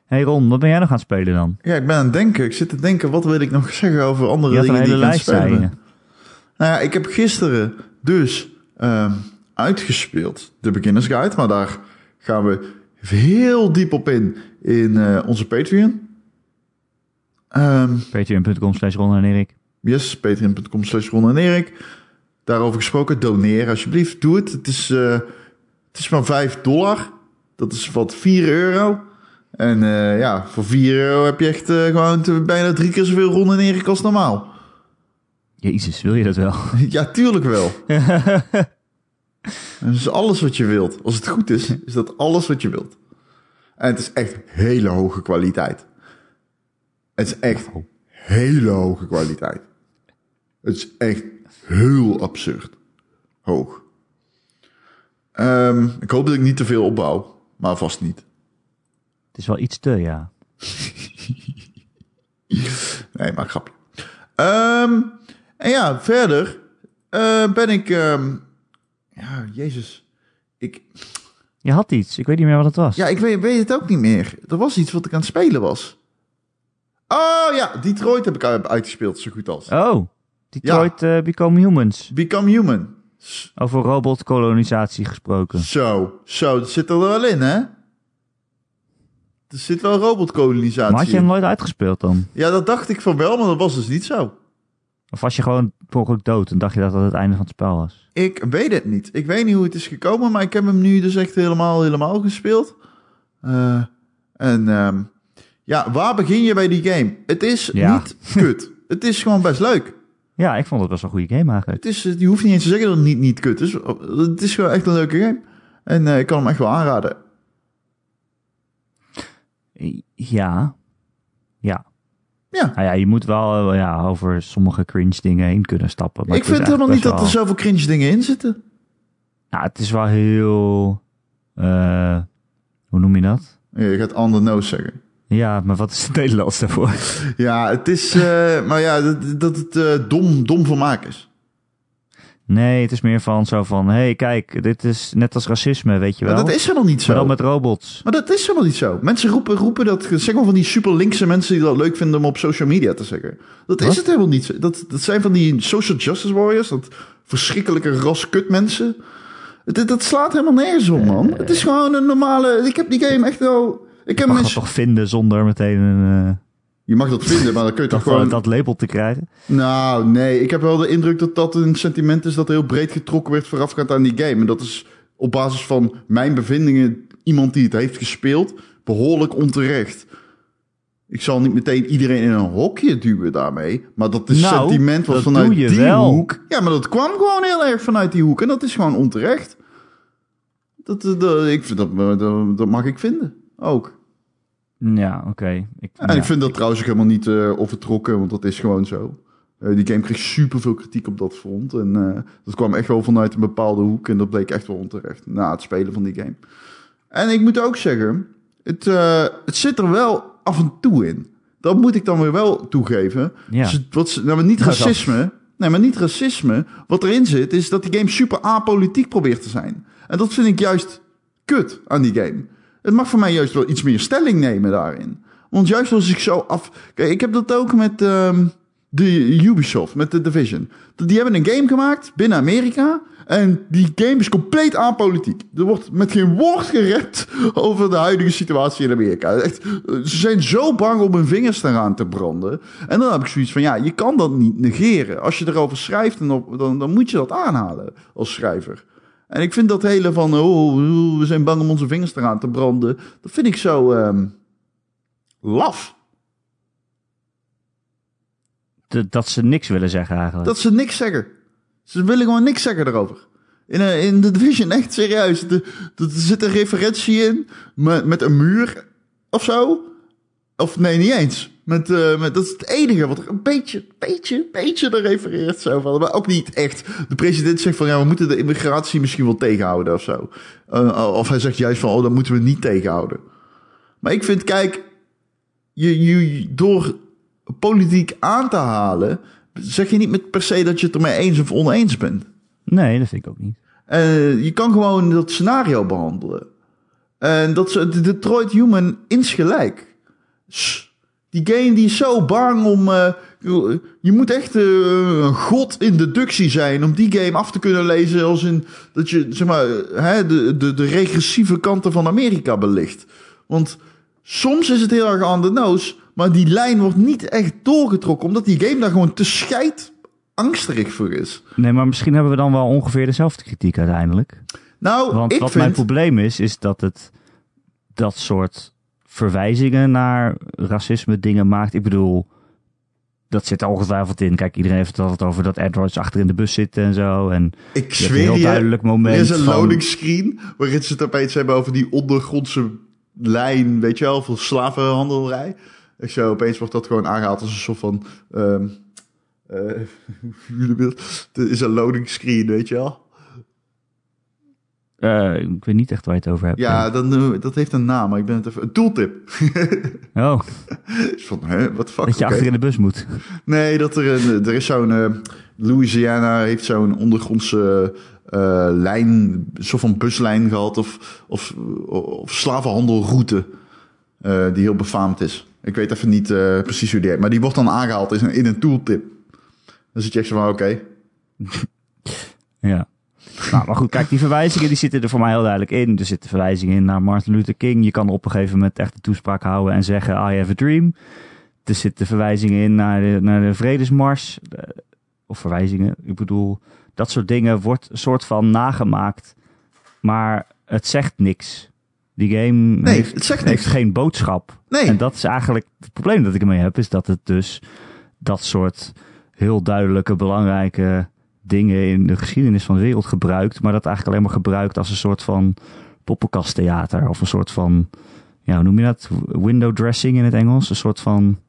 Hey Ron, wat ben jij nog aan het spelen dan? Ja, ik ben aan het denken. Ik zit te denken, wat wil ik nog zeggen over andere Je dingen die ik aan het spelen ben? Nou ja, ik heb gisteren dus ehm, uitgespeeld de Beginners Guide. Maar daar gaan we heel diep op in in eh, onze Patreon. Ehm Patreon.com slash Ron en Erik. Yes, patreon.com slash Ron en Erik. Daarover gesproken, doneer alsjeblieft. Doe het. Het is, eh, het is maar 5 dollar. Dat is wat 4 euro. En eh, ja, voor 4 euro heb je echt eh, gewoon bijna drie keer zoveel Ron en Erik als normaal. Jezus, wil je dat wel? ja, tuurlijk wel. Dat is alles wat je wilt. Als het goed is, is dat alles wat je wilt. En het is echt hele hoge kwaliteit. Het is echt hele hoge kwaliteit. Het is echt heel absurd hoog. Ehm, ik hoop dat ik niet te veel opbouw, maar vast niet. Het is wel iets te, ja. Nee, maar grapje. Ehm, en ja, verder eh, ben ik... ehm, ja, jezus. Ik, Je had iets, ik weet niet meer wat het was. Ja, ik weet, weet het ook niet meer. Er was iets wat ik aan het spelen was. Oh ja, Detroit heb ik uit- uitgespeeld, zo goed als. Oh, Detroit eh, Become Humans. Become Human. Over robotkolonisatie gesproken. Zo, zo, dat zit er wel in, hè? Er zit wel robotkolonisatie Maar had je in. hem nooit uitgespeeld dan? Ja, dat dacht ik van wel, maar dat was dus niet zo. Of was je gewoon per dood en dacht je dat dat het einde van het spel was? Ik weet het niet. Ik weet niet hoe het is gekomen, maar ik heb hem nu dus echt helemaal, helemaal gespeeld. Eh, en ehm, ja, waar begin je bij die game? Het is Ja. niet kut. Het is gewoon best leuk. Ja, ik vond het best wel een goede game eigenlijk. Het is, je hoeft niet eens te zeggen dat het niet, niet kut is. Het is gewoon echt een leuke game. En eh, ik kan hem echt wel aanraden. Ja. Ja. Ja. Nou ja, je moet wel eh, ja, over sommige cringe dingen heen kunnen stappen. Maar ik vind helemaal niet dat er zoveel cringe dingen in zitten. Nou, het is wel heel... eh, hoe noem je dat? Ja, je gaat on the nose zeggen. Ja, maar wat is het Nederlands daarvoor? Ja, het is... eh, maar ja, dat, dat het eh, dom, dom vermaak is. Nee, het is meer van zo van... Hé, hey, kijk, dit is net als racisme, weet je wel? Maar dat is helemaal niet zo. Maar dan met robots. Maar dat is helemaal niet zo. Mensen roepen, roepen dat, zeg maar van die super linkse mensen die dat leuk vinden om op social media te zeggen. Dat Wat? is het helemaal niet. zo. Dat, dat zijn van die social justice warriors, dat verschrikkelijke ras kut mensen. Het, dat slaat helemaal nergens op, man. Het is gewoon een normale... Ik heb die game echt wel... Ik heb mag dat mensen... toch vinden zonder meteen een, eh, Je mag dat vinden, maar dan kun je toch gewoon... dat label te krijgen? Nou, nee. Ik heb wel de indruk dat dat een sentiment is dat heel breed getrokken werd voorafgaand aan die game. En dat is op basis van mijn bevindingen iemand die het heeft gespeeld behoorlijk onterecht. Ik zal niet meteen iedereen in een hokje duwen daarmee. Maar dat is Nou, sentiment was dat vanuit die wel. hoek. Ja, maar dat kwam gewoon heel erg vanuit die hoek. En dat is gewoon onterecht. Dat, dat, dat- ik, dat, dat, dat mag ik vinden. Ook. Ja, oké. Ik, En ja. ik vind dat trouwens ook helemaal niet eh, overtrokken, want dat is gewoon zo. Eh, die game kreeg superveel kritiek op dat front. En eh, dat kwam echt wel vanuit een bepaalde hoek. En dat bleek echt wel onterecht na het spelen van die game. En ik moet ook zeggen, het, het zit er wel af en toe in. Dat moet ik dan weer wel toegeven. Ja. Dus wat, nou, maar niet racisme. Nee, maar niet racisme. Wat erin zit, is dat die game super apolitiek probeert te zijn. En dat vind ik juist kut aan die game. Het mag voor mij juist wel iets meer stelling nemen daarin. Want juist als ik zo af... Kijk, ik heb dat ook met ehm, de Ubisoft, met de Division. Die hebben een game gemaakt binnen Amerika... En die game is compleet apolitiek. Er wordt met geen woord gerept over de huidige situatie in Amerika. Ze zijn zo bang om hun vingers eraan te branden. En dan heb ik zoiets van, ja, je kan dat niet negeren. Als je erover schrijft, dan, dan, dan moet je dat aanhalen als schrijver. En ik vind dat hele van, oh, we zijn bang om onze vingers eraan te branden. Dat vind ik zo ehm, laf. De- dat ze niks willen zeggen eigenlijk. Dat ze niks zeggen. Ze willen gewoon niks zeggen erover. In, eh, in de Division, echt serieus. Er zit een referentie in met, met een muur of zo. Of nee, niet eens. Met, eh, met, dat is het enige wat er een beetje, beetje, beetje er refereert. Zo van, maar ook niet echt. De president zegt van ja, we moeten de immigratie misschien wel tegenhouden of zo. Eh, of hij zegt juist van oh, dat moeten we niet tegenhouden. Maar ik vind, kijk, je, je, door politiek aan te halen, zeg je niet met per se dat je het ermee eens of oneens bent. Nee, dat vind ik ook niet. Eh, je kan gewoon dat scenario behandelen. En dat ze, de Detroit Human insgelijk. S- Die game die is zo bang om. eh, je moet echt eh, een god in deductie zijn om die game af te kunnen lezen. Als in dat je zeg maar, hè, de, de, de regressieve kanten van Amerika belicht. Want soms is het heel erg on the nose. Maar die lijn wordt niet echt doorgetrokken. Omdat die game daar gewoon te scheid angstig voor is. Nee, maar misschien hebben we dan wel ongeveer dezelfde kritiek uiteindelijk. Nou, Want ik wat vind... mijn probleem is, is dat het dat soort verwijzingen naar racisme dingen maakt. Ik bedoel, dat zit er ongetwijfeld in. Kijk, iedereen heeft het altijd over dat androids achter in de bus zitten en zo. En Ik zweer heel je, duidelijk moment er is een van- loading screen waarin ze het opeens hebben over die ondergrondse lijn, weet je wel, voor slavenhandelrij. Ik zo, opeens wordt dat gewoon aangehaald als een soort van. Er is een loading screen, weet je wel. Eh, ik weet niet echt waar je het over hebt. Ja, dan, eh, dat heeft een naam, maar ik ben het even... Een tooltip. Oh, van, hè, wat fuck, dat je oké. achter in de bus moet. Nee, dat er, een, er is zo'n... eh, Louisiana heeft zo'n ondergrondse eh, lijn, een soort van buslijn gehad of, of, of slavenhandelroute die heel befaamd is. Ik weet even niet precies hoe die heet, maar die wordt dan aangehaald in een, in een tooltip. Dan zit je echt zo van, oké. Ja. Nou, maar goed, kijk, die verwijzingen die zitten er voor mij heel duidelijk in. Er zitten verwijzingen in naar Martin Luther King. Je kan op een gegeven moment echt een toespraak houden en zeggen, I have a dream. Er zitten verwijzingen in naar de, naar de vredesmars. Eh, Of verwijzingen, ik bedoel, dat soort dingen wordt een soort van nagemaakt. Maar het zegt niks. Die game Nee, heeft, het zegt heeft niks. geen boodschap. Nee. En dat is eigenlijk het probleem dat ik ermee heb, is dat het dus dat soort heel duidelijke, belangrijke dingen in de geschiedenis van de wereld gebruikt, maar dat eigenlijk alleen maar gebruikt als een soort van poppenkasttheater of een soort van, ja, hoe noem je dat? Window dressing in het Engels. Een soort van,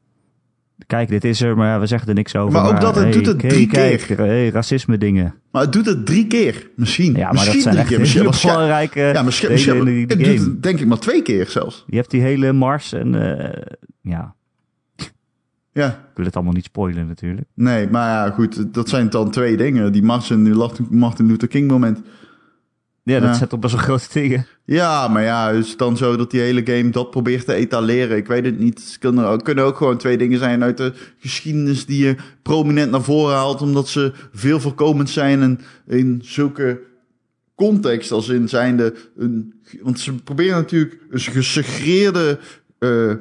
kijk, dit is er, maar ja, we zeggen er niks over. Maar ook dat, het hey, doet het hey, drie kijk, keer. hey, racisme dingen. Maar het doet het drie keer, misschien. Ja, maar misschien dat zijn drie echt keer. Misschien, waarschijnlijk- belangrijke ja, misschien, misschien, het doet het denk ik maar twee keer zelfs. Je hebt die hele mars en, eh, ja, Ja. ik wil het allemaal niet spoilen natuurlijk. Nee, maar ja, goed, dat zijn dan twee dingen. Die Mars en die Martin Luther King moment. Ja, dat Ja. zet op best wel grote dingen. Ja, maar ja, is het dan zo dat die hele game dat probeert te etaleren? Ik weet het niet. Het kunnen ook, kunnen ook gewoon twee dingen zijn uit de geschiedenis die je prominent naar voren haalt, omdat ze veel voorkomend zijn en in zulke context als in zijnde een, want ze proberen natuurlijk een gesegreerde eh,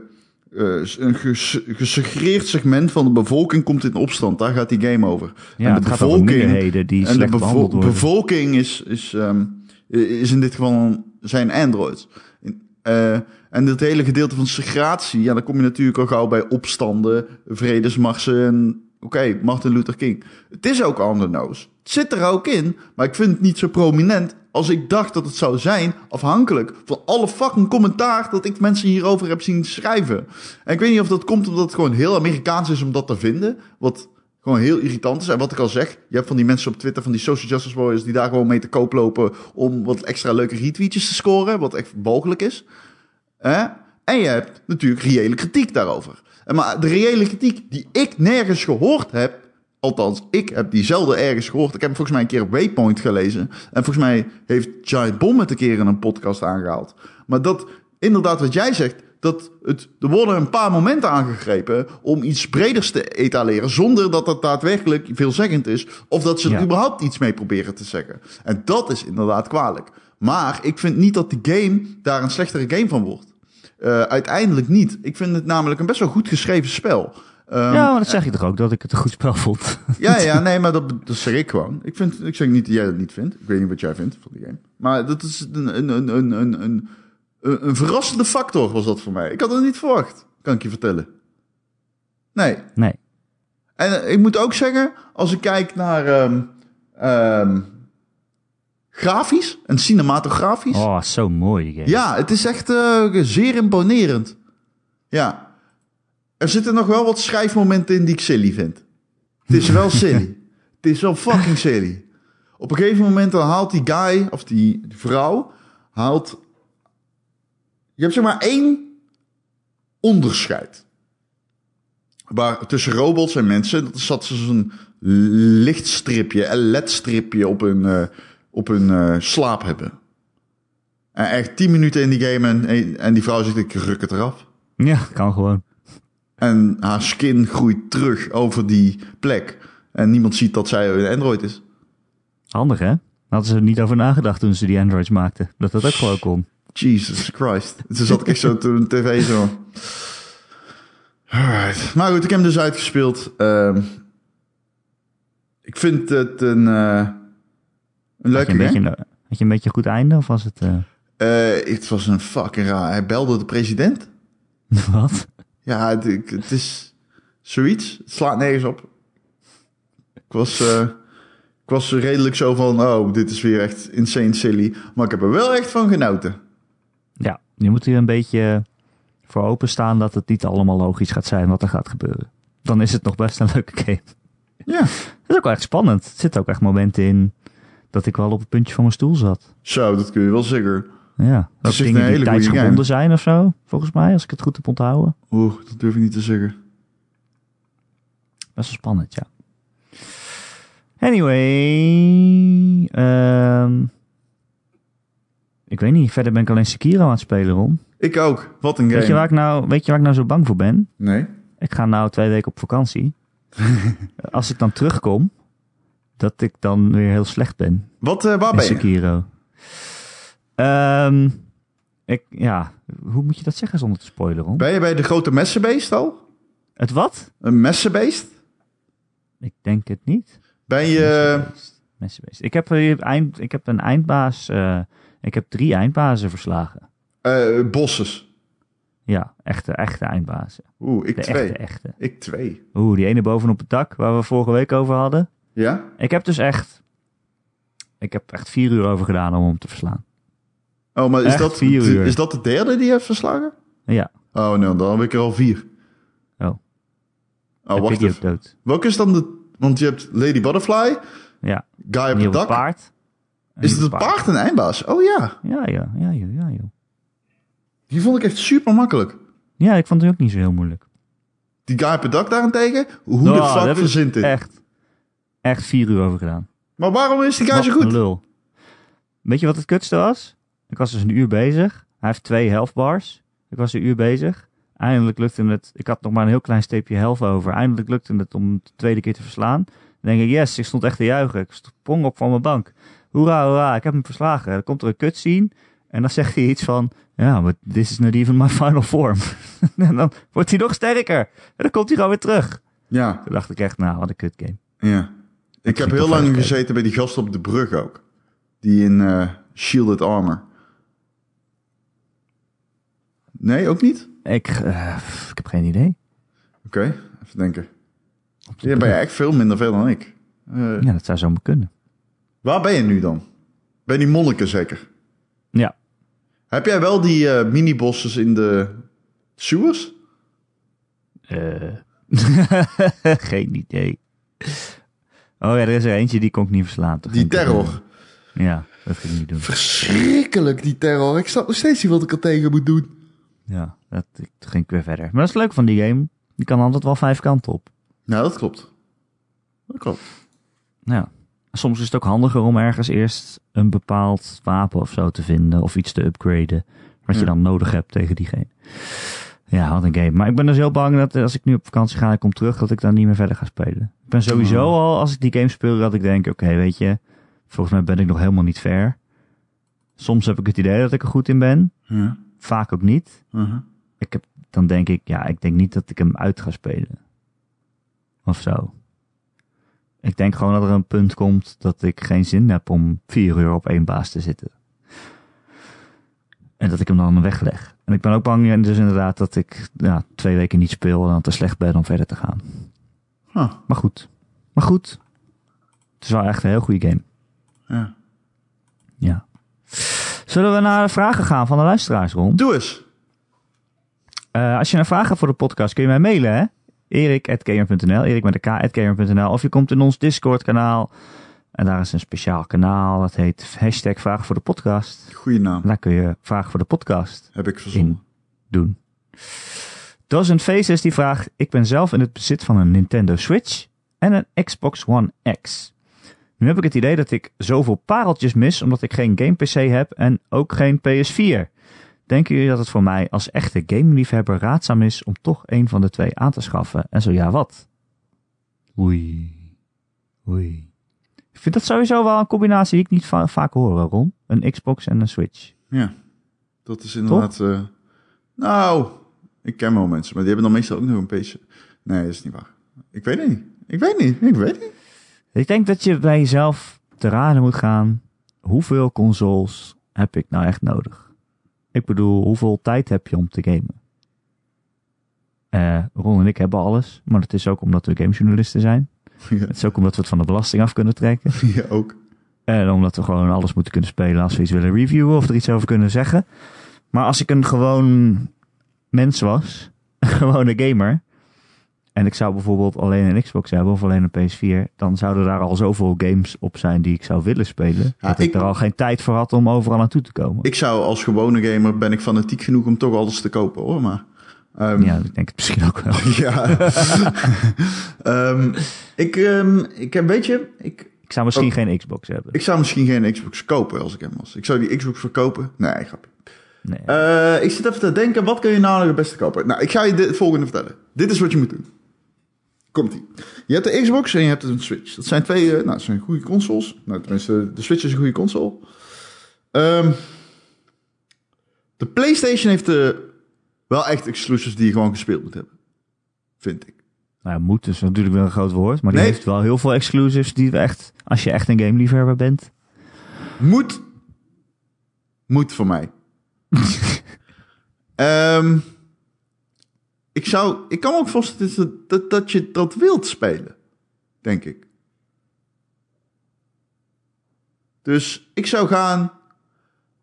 eh, een ges- gesegreerd segment van de bevolking komt in opstand. Daar gaat die game over. Ja, en het de gaat over bevolking, die en de bevo- bevolking is, is, ehm, is in dit geval zijn androids. En Eh, en dat hele gedeelte van segregatie, ja, dan kom je natuurlijk al gauw bij opstanden, vredesmarsen en oké, Martin Luther King. Het is ook on the nose. Zit er ook in, maar ik vind het niet zo prominent als ik dacht dat het zou zijn, afhankelijk van alle fucking commentaar dat ik mensen hierover heb zien schrijven. En ik weet niet of dat komt omdat het gewoon heel Amerikaans is om dat te vinden, wat gewoon heel irritant is. En wat ik al zeg, je hebt van die mensen op Twitter, van die social justice warriors, die daar gewoon mee te koop lopen om wat extra leuke retweetjes te scoren, wat echt mogelijk is. En je hebt natuurlijk reële kritiek daarover. En maar de reële kritiek die ik nergens gehoord heb, althans, ik heb diezelfde ergens gehoord. Ik heb volgens mij een keer op Waypoint gelezen. En volgens mij heeft Giant Bomb het een keer in een podcast aangehaald. Maar dat, inderdaad, wat jij zegt, dat het, er worden een paar momenten aangegrepen om iets breders te etaleren, zonder dat dat daadwerkelijk veelzeggend is, of dat ze er Ja. überhaupt iets mee proberen te zeggen. En dat is inderdaad kwalijk. Maar ik vind niet dat die game daar een slechtere game van wordt. Eh, uiteindelijk niet. Ik vind het namelijk een best wel goed geschreven spel. Ehm, ja, maar dat zeg je toch ook, dat ik het een goed spel vond. ja, ja, nee, maar dat, dat zeg ik gewoon. Ik, vind, ik zeg niet dat jij dat niet vindt. Ik weet niet wat jij vindt van die game. Maar dat is een, een, een, een, een, een, een verrassende factor was dat voor mij. Ik had het niet verwacht, kan ik je vertellen. Nee. Nee. En eh, ik moet ook zeggen, als ik kijk naar ehm, ehm, grafisch en cinematografisch. Oh, zo mooi game. Ja, het is echt eh, zeer imponerend. Ja. Er zitten nog wel wat schrijfmomenten in die ik silly vind. Het is wel silly. het is wel fucking silly. Op een gegeven moment dan haalt die guy, of die, vrouw, haalt... Je hebt zeg maar één onderscheid. Waar, tussen robots en mensen, dat zat zo'n lichtstripje, een ledstripje op hun, eh, op hun eh, slaap hebben. En echt 10 minuten in die game en, en die vrouw zegt, ik ruk het eraf. Ja, kan gewoon. En haar skin groeit terug over die plek. En niemand ziet dat zij een android is. Handig, hè? Hadden ze er niet over nagedacht toen ze die Androids maakten. Dat dat ook gewoon kon. Jesus Christ. Toen zat ik echt zo toen de tv zo. Alright. Maar goed, ik heb hem dus uitgespeeld. Ehm, ik vind het een, eh, een Had je leuke een, beetje, had je een beetje een goed einde of was het... eh, Eh, het was een fucking raar. Hij belde de president. wat? Ja, het, het is zoiets. Het slaat nergens op. Ik was, eh, ik was redelijk zo van, oh, dit is weer echt insane silly. Maar ik heb er wel echt van genoten. Ja, je moet hier een beetje voor openstaan dat het niet allemaal logisch gaat zijn wat er gaat gebeuren. Dan is het nog best een leuke game. Ja, Het is ook wel echt spannend. Er zitten ook echt momenten in dat ik wel op het puntje van mijn stoel zat. zo, dat kun je wel zeker. Ja, is een dingen die tijdsgebonden zijn of zo, volgens mij, als ik het goed heb onthouden. Oeh, dat durf ik niet te zeggen. Best wel spannend, ja. Anyway, ehm, ik weet niet, verder ben ik alleen Sekiro aan het spelen, Ron. Ik ook. Wat een game. Weet je, waar ik nou, weet je waar ik nou zo bang voor ben? Nee? Ik ga nou twee weken op vakantie. Als ik dan terugkom, dat ik dan weer heel slecht ben Wat, eh, waar ben je? Sekiro. Ehm, ik, ja, hoe moet je dat zeggen zonder te spoileren? Ben je bij de grote messenbeest al? Het wat? Een messenbeest? Ik denk het niet. Ben je... Messenbeest. Messenbeest. Ik heb, eh, eind, ik heb een eindbaas. eh, ik heb drie eindbazen verslagen. eh bosses? Ja, echte, echte eindbazen. Oeh, ik De twee. echte, echte. Ik twee. Oeh, die ene bovenop het dak waar we vorige week over hadden. Ja? Ik heb dus echt. Ik heb echt vier uur over gedaan om hem te verslaan. Oh, maar is Echt dat, vier uur. is dat de derde die je hebt verslagen? Ja. Oh, nee, dan heb ik er al vier. Oh. Oh, wacht even. dood? Welke is dan de... Want je hebt Lady Butterfly, Ja. Guy op het dak. paard. En Is het het paard een eindbaas? Oh ja. Ja, ja, ja, ja, joh. Die vond ik echt super makkelijk. Ja, ik vond het ook niet zo heel moeilijk. Die guy op het dak daarentegen, hoe de daar fuck verzint dit? Echt, echt vier uur over gedaan. Maar waarom is die guy Wat zo een goed? lul. Weet je wat het kutste was? Ik was dus een uur bezig. Hij heeft twee health bars. Ik was een uur bezig. Eindelijk lukte het. Ik had nog maar een heel klein steepje health over. Eindelijk lukte het om de tweede keer te verslaan. Dan denk ik, yes, ik stond echt te juichen. Ik sprong op van mijn bank. Hoera, hoera, ik heb hem verslagen. Dan komt er een cutscene. En dan zegt hij iets van, ja, but this is not even my final form. en dan wordt hij nog sterker. En dan komt hij gewoon weer terug. Ja, Toen dacht ik echt, nou, wat een kut game. ja. Ik heb heel lang gezeten bij die gast op de brug ook. Die in eh, Shielded Armor. Nee, ook niet? Ik, eh, ik heb geen idee. Oké, even denken. Ja, ben je echt veel minder veel dan ik. Eh, Ja, dat zou zomaar kunnen. Waar ben je nu dan? Ben je die monniken zeker? Ja. Heb jij wel die eh mini-bosses in de sewers? Geen idee. Oh ja, er is er eentje die kon ik niet verslaan. Die terror. Ja, dat ging ik niet doen. Verschrikkelijk, die terror. Ik snap nog steeds niet wat ik er tegen moet doen. Ja, dat, ging ik weer verder. Maar dat is leuk van die game. Die kan altijd wel vijf kanten op. Nou, dat klopt. Dat klopt. Ja. Soms is het ook handiger om ergens eerst een bepaald wapen of zo te vinden. Of iets te upgraden. Wat je dan nodig hebt tegen diegene. Ja, wat een game. Maar ik ben dus heel bang dat als ik nu op vakantie ga en ik kom terug, dat ik dan niet meer verder ga spelen. Ik ben sowieso Oh. al, als ik die game speel, dat ik denk, oké, weet je, volgens mij ben ik nog helemaal niet ver. Soms heb ik het idee dat ik er goed in ben. Ja. Vaak ook niet. Uh-huh. Ik heb, dan denk ik, ja, ik denk niet dat ik hem uit ga spelen. Of zo. Ik denk gewoon dat er een punt komt dat ik geen zin heb om vier uur op één baas te zitten. En dat ik hem dan wegleg. En ik ben ook bang en dus inderdaad dat ik ja, twee weken niet speel en dan te slecht ben om verder te gaan. Huh. Maar goed. Maar goed. Het is wel echt een heel goede game. Ja. Ja. Zullen we naar de vragen gaan van de luisteraars, Ron? Doe eens. Eh, als je een vraag hebt voor de podcast, kun je mij mailen, hè? erik.gamer.nl, erik met een k.gamer.nl. Of je komt in ons Discord kanaal. En daar is een speciaal kanaal. Dat heet hashtag vragen voor de podcast. Goeie naam. Daar kun je vragen voor de podcast Heb ik verzonnen. doen. Dozen Faces die vraagt... Ik ben zelf in het bezit van een Nintendo Switch en een Xbox One X. Nu heb ik het idee dat ik zoveel pareltjes mis... omdat ik geen game PC heb en ook geen PS4. Denken jullie dat het voor mij als echte gameliefhebber raadzaam is... om toch een van de twee aan te schaffen? En zo ja, wat? Oei. Oei. Ik vind dat sowieso wel een combinatie die ik niet va- vaak hoor, Ron. Een Xbox en een Switch. Ja. Dat is inderdaad... eh, nou, ik ken wel mensen, maar die hebben dan meestal ook nog een PC. Nee, dat is niet waar. Ik weet het niet. Ik weet niet. Ik weet niet. Ik denk dat je bij jezelf te raden moet gaan. Hoeveel consoles heb ik nou echt nodig? Ik bedoel, hoeveel tijd heb je om te gamen? Eh, Ron en ik hebben alles. Maar het is ook omdat we gamejournalisten zijn. Ja, Het is ook omdat we het van de belasting af kunnen trekken. ja, ook. En omdat we gewoon alles moeten kunnen spelen als we iets willen reviewen of er iets over kunnen zeggen. Maar als ik een gewoon mens was, een gewone gamer, en ik zou bijvoorbeeld alleen een Xbox hebben of alleen een PS4, dan zouden daar al zoveel games op zijn die ik zou willen spelen. Ja, dat ik, ik- er al geen tijd voor had om overal naartoe te komen. Ik zou als gewone gamer, ben ik fanatiek genoeg om toch alles te kopen hoor, maar... ehm, ja, ik denk het misschien ook wel. Ja. Ehm, ik, ehm, ik heb, weet je, ik, Ik zou misschien Ook- geen Xbox hebben. ik zou misschien geen Xbox kopen als ik hem was. Ik zou die Xbox verkopen. Nee, grapje. Nee. Eh, ik zit even te denken, wat kun je nou nog het beste kopen? Nou, ik ga je dit, het volgende vertellen. Dit is wat je moet doen. Je hebt de Xbox en je hebt een Switch. Dat zijn twee, eh, nou, dat zijn goede consoles. Nou, tenminste, de Switch is een goede console. Ehm, de PlayStation heeft eh, wel echt exclusives die je gewoon gespeeld moet hebben. Vind ik. Nou, moet is natuurlijk wel een groot woord, maar die Nee. heeft wel heel veel exclusives die we echt, als je echt een gameliefhebber bent. Moet. Moet voor mij. Ehm, ik zou. Ik kan me ook voorstellen dat, dat, dat je dat wilt spelen. Denk ik. Dus ik zou gaan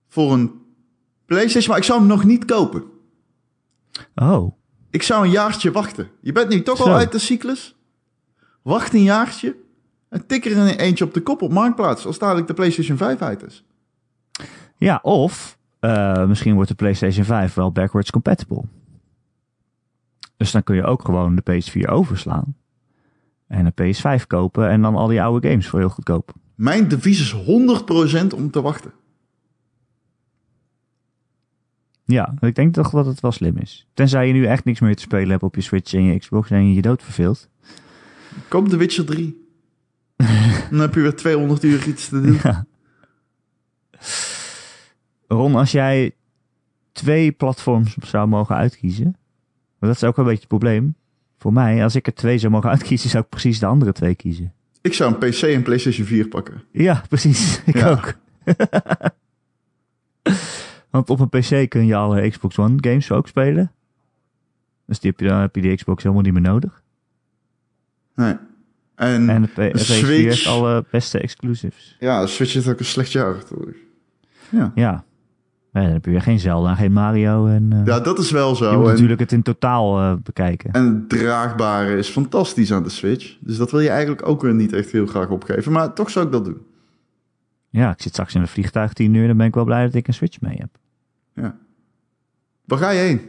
voor een PlayStation, maar ik zou hem nog niet kopen. Oh, Ik zou een jaartje wachten. Je bent nu toch Zo. al uit de cyclus. Wacht een jaartje. En tik er een eentje op de kop op Marktplaats. Als dadelijk de PlayStation 5 uit is. Ja, of eh, misschien wordt de PlayStation 5 wel backwards compatible. Dus dan kun je ook gewoon de PS4 overslaan. En een PS5 kopen en dan al die oude games voor heel goedkoop. Mijn devies is 100% om te wachten. Ja, ik denk toch dat het wel slim is. Tenzij je nu echt niks meer te spelen hebt op je Switch en je Xbox en je je dood verveelt. Koop The Witcher 3. Dan heb je weer 200 uur iets te doen. Ja. Ron, als jij twee platforms zou mogen uitkiezen, maar dat is ook een beetje het probleem. Voor mij, als ik er twee zou mogen uitkiezen, zou ik precies de andere twee kiezen. Ik zou een PC en PlayStation 4 pakken. Ja, precies. Ik Ja. ook. Want op een PC kun je alle Xbox One games ook spelen. Dus die heb je, dan heb je die Xbox helemaal niet meer nodig. Nee. En, En de P- de PS4 Switch- heeft alle beste exclusives. ja, de Switch heeft ook een slecht jaar rug. Ja. Ja. Dan heb je weer geen Zelda, geen Mario. En, eh, ja, dat is wel je zo. moet En, natuurlijk het in totaal eh, bekijken. en het draagbare is fantastisch aan de Switch. Dus dat wil je eigenlijk ook weer niet echt heel graag opgeven. Maar toch zou ik dat doen. Ja, ik zit straks in een vliegtuig 10 uur. Dan ben ik wel blij dat ik een Switch mee heb. Ja. Waar ga je heen?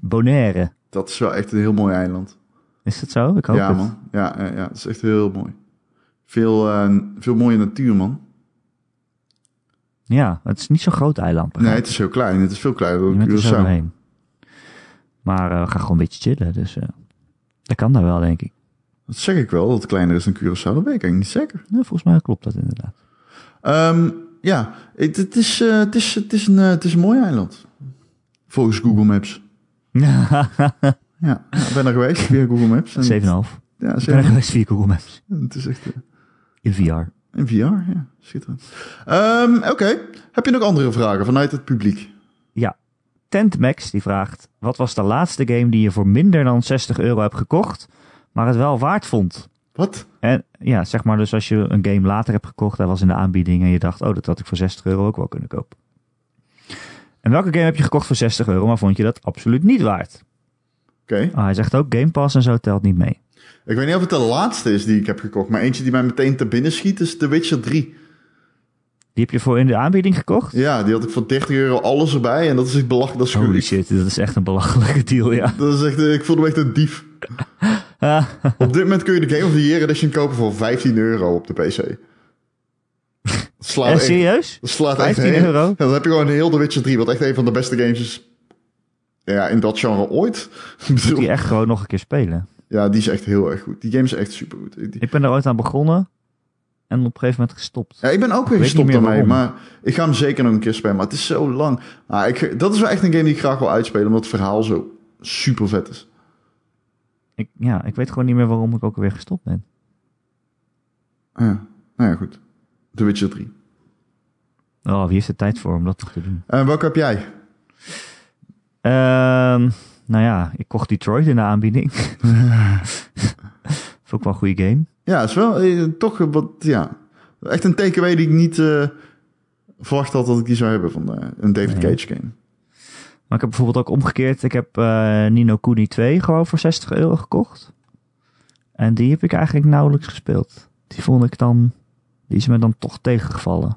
Bonaire. Dat is wel echt een heel mooi eiland. Is dat zo? Ik hoop ja, het. man. Ja, ja, ja, dat is echt heel mooi. Veel, eh, veel mooie natuur, man. Ja, het is niet zo'n groot eiland. Nee, het is heel klein. Het is veel kleiner dan Curaçao. Maar eh, we gaan gewoon een beetje chillen. Dus eh, dat kan daar wel, denk ik. Dat zeg ik wel, dat het kleiner is dan Curaçao. Dat weet ik eigenlijk niet zeker. Volgens mij klopt dat inderdaad. Ehm, ja, het, het, is, eh, het, is, het, is een, het is een mooi eiland. Volgens Google Maps. Ja, ik ben er geweest via Google Maps. En- 7,5. Ja, Ik ben er geweest via Google Maps. Het is echt... In VR. In VR, ja. Schitterend. Ehm, Oké, heb je nog andere vragen vanuit het publiek? Ja. Tentmax die vraagt: Wat was de laatste game die je voor minder dan 60 euro hebt gekocht, maar het wel waard vond? Wat? En ja, zeg maar dus als je een game later hebt gekocht, hij was in de aanbieding en je dacht, oh, dat had ik voor 60 euro ook wel kunnen kopen. En welke game heb je gekocht voor 60 euro, maar vond je dat absoluut niet waard? Oké. Ah, hij zegt ook, Game Pass en zo telt niet mee. Ik weet niet of het de laatste is die ik heb gekocht, maar eentje die mij meteen te binnen schiet is The Witcher 3. Die heb je voor in de aanbieding gekocht? Ja, die had ik voor 30 euro alles erbij en dat is echt belachelijk. Dat is, Holy shit, dat is echt een belachelijke deal, ja. dat is echt, eh, ik voelde me echt een dief. Op dit moment kun je de Game of the Year Edition kopen voor 15 euro op de PC. Dat slaat eh, echt, serieus? dat slaat echt 15 heel- euro? Ja, dan heb je gewoon heel The Witcher 3, wat echt een van de beste games is ja, in dat genre ooit. Bedoel, Die echt gewoon nog een keer spelen. Ja, die is echt heel erg goed. Die game is echt super goed. Ik ben er ooit aan begonnen en op een gegeven moment gestopt. Ja, ik ben ook weer gestopt daarmee, maar ik ga hem zeker nog een keer spelen. Maar het is zo lang. Maar ik, dat is wel echt een game die ik graag wil uitspelen, omdat het verhaal zo super vet is. Ik, ja, ik weet gewoon niet meer waarom ik ook weer gestopt ben. Ja, nou ja, goed. The Witcher 3. Oh, wie heeft de tijd voor om dat te doen? En welke heb jij? Ehm, nou ja, ik kocht Detroit in de aanbieding. Vond ik wel een goede game. Ja, is wel eh, toch wat, ja. Echt een takeaway die ik niet eh, verwacht had dat ik die zou hebben van eh, een David Nee. Cage game. Maar ik heb bijvoorbeeld ook omgekeerd. Ik heb eh, Nino Kuni 2 gewoon voor 60 euro gekocht. En die heb ik eigenlijk nauwelijks gespeeld. Die vond ik dan... Die is me dan toch tegengevallen.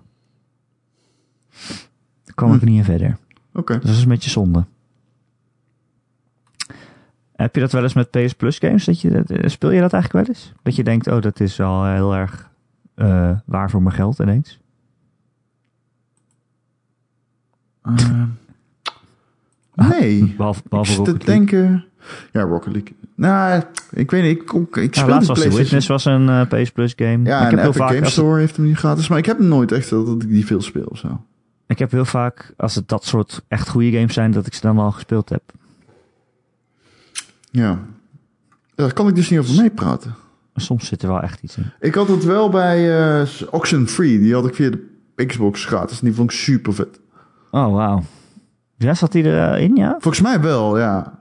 Daar kwam ik Hm. niet in verder. Oké. Dus dat is een beetje zonde. Heb je dat wel eens met PS Plus games? Dat je, eh, speel je dat eigenlijk wel eens? Dat je denkt, oh, dat is wel heel erg eh, waar voor mijn geld ineens. Ehm, nee. Behalve, te denken... Ja, Rocket League. Nou, ik weet niet. Ik, ik, laatst de was PlayStation. Witness was een eh, PS Plus game. Ja, ik, heb heel Epic vaak, Game het- Store heeft hem niet gratis. Maar ik heb nooit echt dat, dat ik die veel speel of zo. ik heb heel vaak, als het dat soort echt goede games zijn, dat ik ze dan wel gespeeld heb. Ja. Daar kan ik dus niet over meepraten. Soms zit er wel echt iets in. Ik had het wel bij eh Oxenfree. Die had ik via de Xbox gratis. En die vond ik super vet. Oh, wauw. Ja, zat die erin, ja? Volgens mij wel, ja.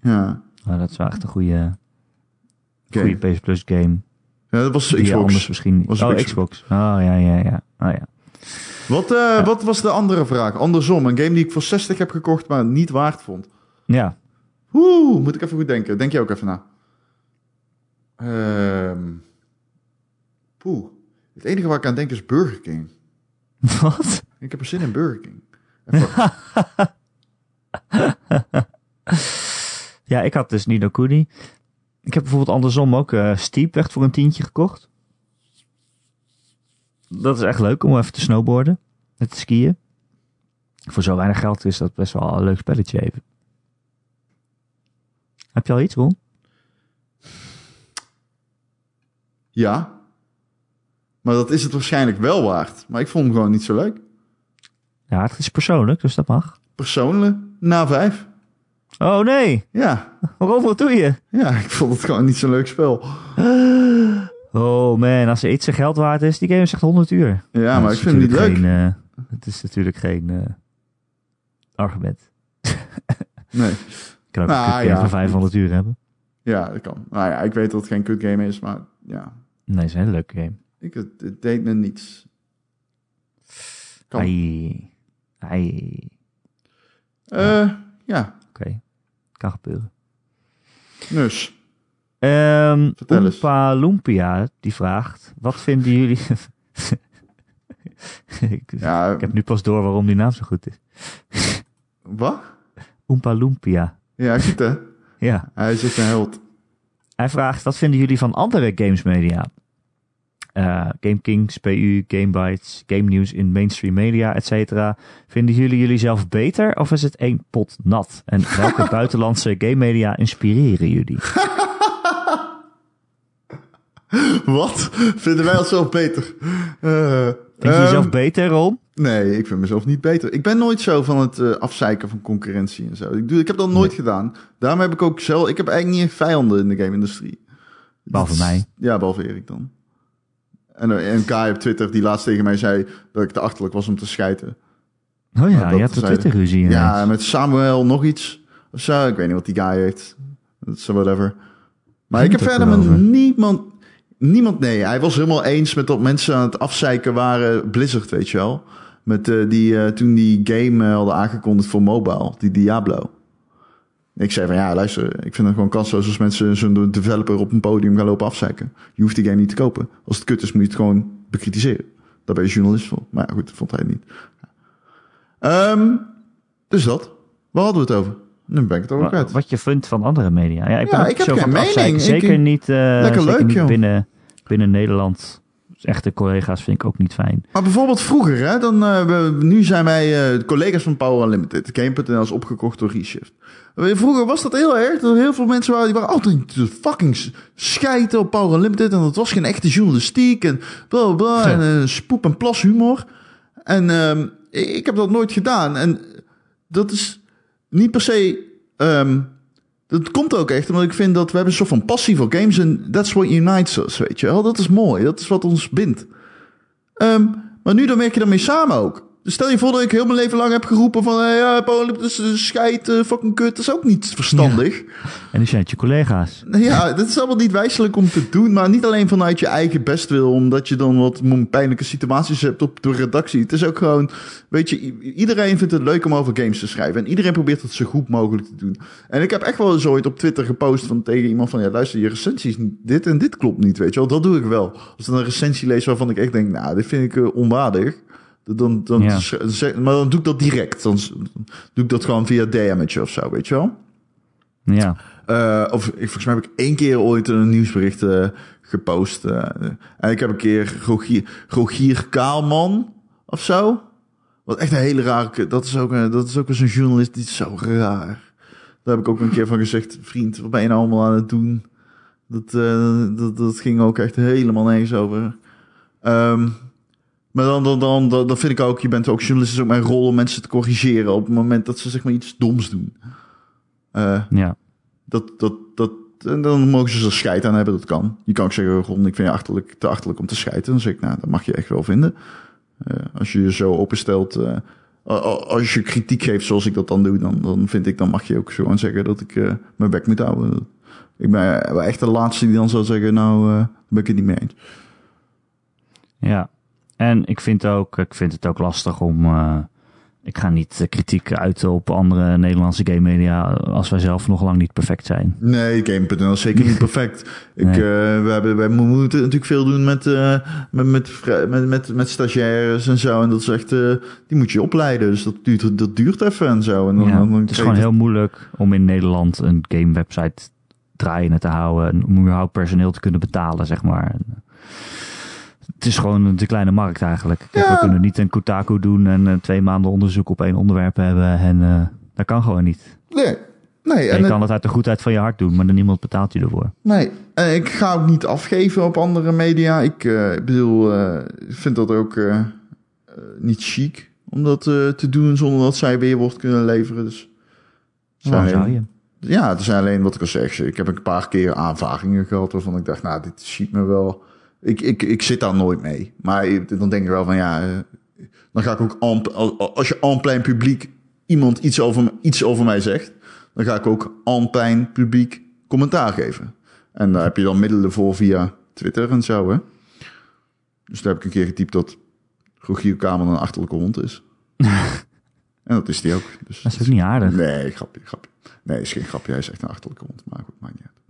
Ja. Nou, dat is wel echt een goede, Oké. goede PS Plus game. Ja, dat was Die je anders Xbox. misschien. Was oh, Xbox. Xbox. Oh, ja, ja, ja. Oh, ja. Wat, eh, wat was de andere vraag? Andersom, een game die ik voor 60 heb gekocht, maar niet waard vond. Ja, Oeh, moet ik even goed denken. Denk je ook even na. Ehm Poeh. Het enige waar ik aan denk is Burger King. wat? Ik heb er zin in Burger King. Ja, ik had dus Nino Kuni. Ik heb bijvoorbeeld andersom ook eh Steep echt voor een tientje gekocht. Dat is echt leuk om even te snowboarden. Met te skiën. Voor zo weinig geld is dat best wel een leuk spelletje even. Heb je al iets, Ron? ja. Maar dat is het waarschijnlijk wel waard. Maar ik vond hem gewoon niet zo leuk. Ja, het is persoonlijk, dus dat mag. Persoonlijk, na vijf. Oh nee, Ja. waarom, wat doe je? Ja, ik vond het gewoon niet zo'n leuk spel. Oh man, als er iets zijn geld waard is, die game is echt 100 uur. Ja, Nou, maar ik vind hem niet leuk. geen, eh, het is natuurlijk geen... eh, argument. Nee. Ik kan ook Nou, een kutgame ja. van 500 uur hebben. Ja, dat kan. Nou ja, ik weet dat het geen kut game is, maar ja. Nee, het is een hele leuke game. Ik, het, het deed me niets. Kan. Ai. Ai. Eh, ja, Oké. Kan gebeuren. dus. Ehm Vertel eens. Lumpia, die vraagt... Wat vinden jullie... ik, Ja, ik heb nu pas door waarom die naam zo goed is. wat? Oompa Lumpia. Ja, goed hè? Ja. Hij is echt een held. Hij vraagt, wat vinden jullie van andere gamesmedia? Eh Game Kings, PU, Gamebytes, Game News in mainstream media, et cetera. Vinden jullie jullie zelf beter of is het één pot nat? En welke buitenlandse game media inspireren jullie? Wat? Vinden wij onszelf beter? Eh, Vind je ehm, jezelf beter, Ron? Nee, ik vind mezelf niet beter. Ik ben nooit zo van het eh, afzeiken van concurrentie en zo. Ik, doe, ik heb dat nooit gedaan. Daarom heb ik ook zelf... Ik heb eigenlijk niet echt vijanden in de game-industrie. Behalve Dat mij. Ja, behalve Erik dan. En eh, een Kai op Twitter die laatst tegen mij zei dat ik te achterlijk was om te schijten. Oh ja, dat je hebt de. Twitter-ruzie Ja, ineens. met Samuel nog iets of zo. Ik weet niet wat die guy heet. Dat is whatever. Maar ik heb verder met niemand... Niemand, nee. Hij was helemaal eens met dat mensen aan het afzeiken waren. Blizzard, weet je wel. Met eh, die, eh, toen die game eh, hadden aangekondigd voor mobile. Die Diablo. Ik zei van ja, luister. Ik vind het gewoon kansloos als mensen zo'n developer op een podium gaan lopen afzeiken. Je hoeft die game niet te kopen. Als het kut is, moet je het gewoon bekritiseren. Daar ben je journalist voor. Maar ja, goed, dat vond hij niet. Ehm, dus dat. Waar hadden we het over? Nu ben ik het over kwijt. Wat je vindt van andere media. Ja, ik ben Ja, ik heb geen mening. afzeiken. Ik- Zeker niet, Lekker zeker leuk, niet binnen, binnen Nederland. Echte collega's vind ik ook niet fijn. Maar bijvoorbeeld vroeger, hè, dan, eh, we- nu zijn wij eh, collega's van Power Unlimited. Game.nl is opgekocht door Reshift. Eh, Vroeger was dat heel erg. Dat er heel veel mensen waren, die waren altijd fucking s- schijten op Power Unlimited. En dat was geen echte journalistiek. En bla bla. Ja. En spoep en plas humor. En ehm, ik, ik heb dat nooit gedaan. En dat is niet per se... ehm, dat komt ook echt omdat ik vind dat we hebben een soort van passie voor games. En that's what unites us, weet je wel. Dat is mooi. Dat is wat ons bindt. Ehm, maar nu dan werk je ermee samen ook. Dus stel je voor dat ik heel mijn leven lang heb geroepen van... Hey, ja, Polypus is een scheid, eh, fucking kut. Dat is ook niet verstandig. En nu zijn het je collega's. Ja. dat is allemaal niet wijselijk om te doen. Maar niet alleen vanuit je eigen bestwil... omdat je dan wat pijnlijke situaties hebt op de redactie. Het is ook gewoon... Weet je, iedereen vindt het leuk om over games te schrijven. En iedereen probeert het zo goed mogelijk te doen. En ik heb echt wel eens ooit op Twitter gepost van, tegen iemand van... Ja, luister, je recensies, dit en dit klopt niet, weet je wel. Dat doe ik wel. Als ik een recensie lees waarvan ik echt denk... Nou, dit vind ik eh, onwaardig. Dan, dan, Ja. maar dan doe ik dat direct. Dan doe ik dat gewoon via DM'tje of zo, weet je wel. Ja. Eh, of ik, volgens mij heb ik één keer ooit een nieuwsbericht eh, gepost. eh, en ik heb een keer Rogier, Rogier Kaalman of zo. Wat echt een hele rare... Dat is ook, een, dat is ook eens een journalist die is zo raar. Daar heb ik ook een keer van gezegd... Vriend, wat ben je nou allemaal aan het doen? Dat, dat, dat ging ook echt helemaal nergens over. Ehm, maar dan, dan, dan, dan, vind ik ook... Je bent ook journalist, is ook mijn rol om mensen te corrigeren... op het moment dat ze zeg maar iets doms doen. Eh, Ja. dat, dat, dat, en dan mogen ze er scheid aan hebben, dat kan. Je kan ook zeggen, Ron, ik vind je achterlijk, te achterlijk om te scheiden. Dan zeg ik, nou, dat mag je echt wel vinden. Eh, als je je zo openstelt, eh, als je kritiek geeft zoals ik dat dan doe, dan, dan vind ik, dan mag je ook gewoon zeggen dat ik mijn bek moet houden. Ik ben echt de laatste die dan zou zeggen, nou, daar ben ik het niet mee eens. Ja. En ik vind, ook, ik vind het ook lastig om... eh, ik ga niet eh, kritiek uiten op andere Nederlandse game media... als wij zelf nog lang niet perfect zijn. Nee, Game.nl is zeker niet perfect. Ik, Nee. eh, we, hebben, wij moeten natuurlijk veel doen met, met, met, met, met, met stagiaires en zo. En dat is echt, die moet je opleiden. Dus dat duurt, dat duurt even en zo. En dan, Ja, dan, dan het is gewoon heel moeilijk om in Nederland een game website draaiende te houden. En om überhaupt personeel te kunnen betalen, zeg maar. En, het is gewoon een te kleine markt eigenlijk. Kijk, Ja. We kunnen niet een Kotaku doen en eh, twee maanden onderzoek op één onderwerp hebben. En eh, dat kan gewoon niet. Nee, nee, En je kan het uit de goedheid van je hart doen, maar dan niemand betaalt je ervoor. nee. En ik ga ook niet afgeven op andere media. Ik eh, bedoel, ik vind dat ook niet chic om dat te doen zonder dat zij weerwoord kunnen leveren. Dus Waarom zou je? Ja, het is alleen wat ik al zeg. Ik heb een paar keer aanvragingen gehad waarvan ik dacht, nou, dit ziet me wel. Ik, ik, ik zit daar nooit mee. Maar dan denk ik wel van, ja, eh, dan ga ik ook, als je plein publiek iemand iets over, iets over mij zegt, dan ga ik ook pijn publiek commentaar geven. En daar heb je dan middelen voor via Twitter en zo, hè. Dus daar heb ik een keer getypt dat Rogier Kamer een achterlijke hond is. en dat is die ook. Dus Dat is ook niet aardig. Nee, grapje, grapje. Nee, is geen grapje. Hij is echt een achterlijke hond. Maar goed, maakt niet uit.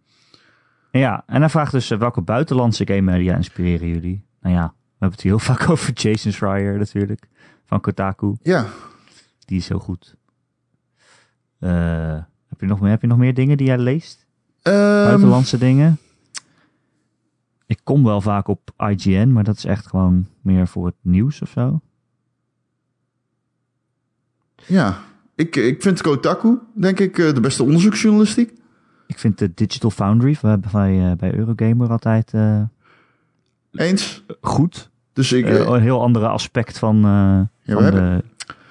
Ja, en hij vraagt dus eh, welke buitenlandse game media inspireren jullie? Nou ja, we hebben het hier heel vaak over Jason Schreier natuurlijk. Van Kotaku. Ja, Die is heel goed. Eh, heb, je nog meer, heb je nog meer dingen die jij leest? Ehm, Buitenlandse dingen? Ik kom wel vaak op IGN, maar dat is echt gewoon meer voor het nieuws of zo. ja. Ik, ik vind Kotaku, denk ik, eh, de beste onderzoeksjournalistiek. Ik vind de Digital Foundry bij, bij, eh, bij Eurogamer altijd eh, Eens. goed. Dus ik, Eh, een heel andere aspect van, van, de,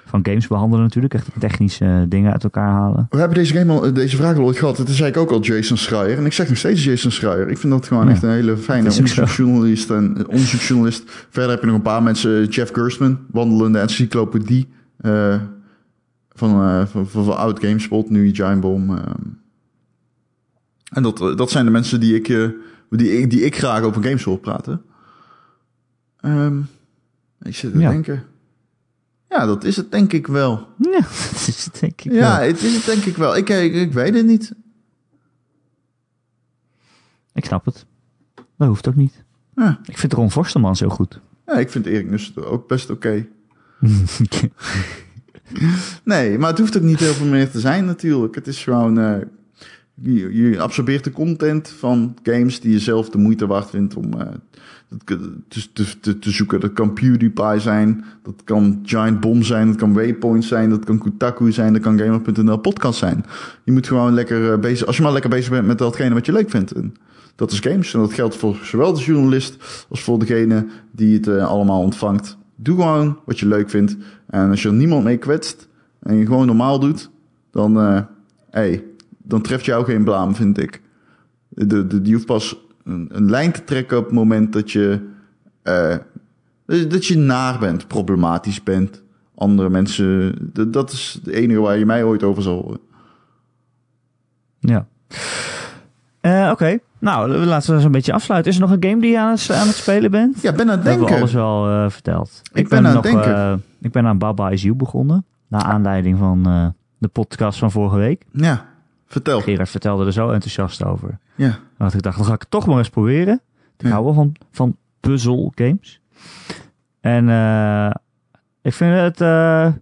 van games behandelen natuurlijk. Echt technische dingen uit elkaar halen. we hebben deze, game al, deze vraag al ooit gehad. Toen zei ik ook al Jason Schreier. En ik zeg nog steeds Jason Schreier. Ik vind dat gewoon Ja. echt een hele fijne is onderzoeksjournalist. En, onderzoeksjournalist. Verder heb je nog een paar mensen. Jeff Gerstmann, wandelende encyclopedie. eh, van, van, van, van oud GameSpot, nu Giant Bomb. ehm. En dat, eh, dat zijn de mensen die ik, eh, die, ik- die ik graag over games wil praten. Ehm, ik zit te Ja. denken. Ja, dat is het denk ik wel. Ja, dat is het denk ik Ja, wel. het is het denk ik wel. Ik, ik, ik weet het niet. Ik snap het. Dat hoeft ook niet. Ja. Ik vind Ron Forstelman zo goed. Ja, ik vind Erik Nussen ook best oké. Nee, maar het hoeft ook niet heel veel meer te zijn natuurlijk. Het is gewoon... eh, je, absorbeert de content van games die je zelf de moeite waard vindt om eh, te, te, te, zoeken. Dat kan PewDiePie zijn, dat kan Giant Bomb zijn, dat kan Waypoint zijn, dat kan Kotaku zijn, dat kan Gamer.nl podcast zijn. Je moet gewoon lekker eh, bezig... Als je maar lekker bezig bent met datgene wat je leuk vindt. Dat is games. En dat geldt voor zowel de journalist als voor degene die het eh, allemaal ontvangt. Doe gewoon wat je leuk vindt. En als je er niemand mee kwetst en je gewoon normaal doet, dan, eh hey, dan treft jou geen blaam, vind ik. De, de, je hoeft pas een, een lijn te trekken op het moment dat je, eh, dat je naar bent, problematisch bent. Andere mensen, dat- is het enige waar je mij ooit over zal horen. Ja. Eh, Oké, nou laten we eens een beetje afsluiten. Is er nog een game die je aan het, aan het spelen bent? Ja, ben aan het We hebben denken. alles wel eh, verteld. Ik ben aan het denken. ik ben aan Baba Is You begonnen. Naar aanleiding van de podcast van vorige week. Ja, vertel. Gerard vertelde er zo enthousiast over. Ja, Dat ik dacht, dan ga ik het toch maar eens proberen. Ik Ja. hou wel van, van puzzle games. En eh, ik vind het, eh,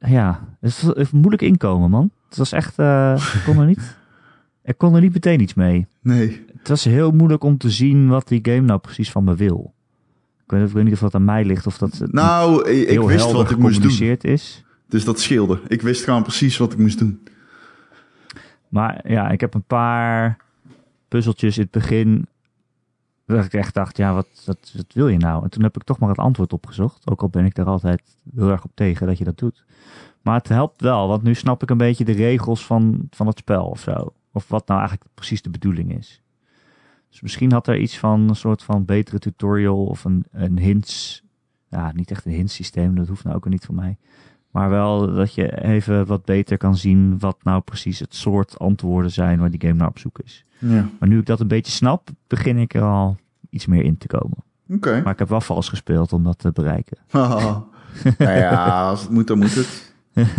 ja, het is, moeilijk inkomen, man. Het was echt, eh, ik kon er niet, ik kon er niet meteen iets mee. nee. Het was heel moeilijk om te zien wat die game nou precies van me wil. Ik weet, ik weet niet of dat aan mij ligt of dat Nou, ik, ik wist wat ik moest doen. is. Dus dat scheelde. Ik wist gewoon precies wat ik moest doen. Maar ja, ik heb een paar puzzeltjes in het begin. Dat ik echt dacht, ja, wat, wat, wil je nou? En toen heb ik toch maar het antwoord opgezocht. Ook al ben ik daar altijd heel erg op tegen dat je dat doet. Maar het helpt wel, want nu snap ik een beetje de regels van, van het spel of zo. Of wat nou eigenlijk precies de bedoeling is. Dus misschien had er iets van een soort van betere tutorial of een, een hints. Ja, niet echt een hints systeem, dat hoeft nou ook niet voor mij. Maar wel dat je even wat beter kan zien wat nou precies het soort antwoorden zijn waar die game naar op zoek is. Ja. Maar nu ik dat een beetje snap, begin ik er al iets meer in te komen. Oké. Maar ik heb wel vals gespeeld om dat te bereiken. Nou ja, als het moet, dan moet het.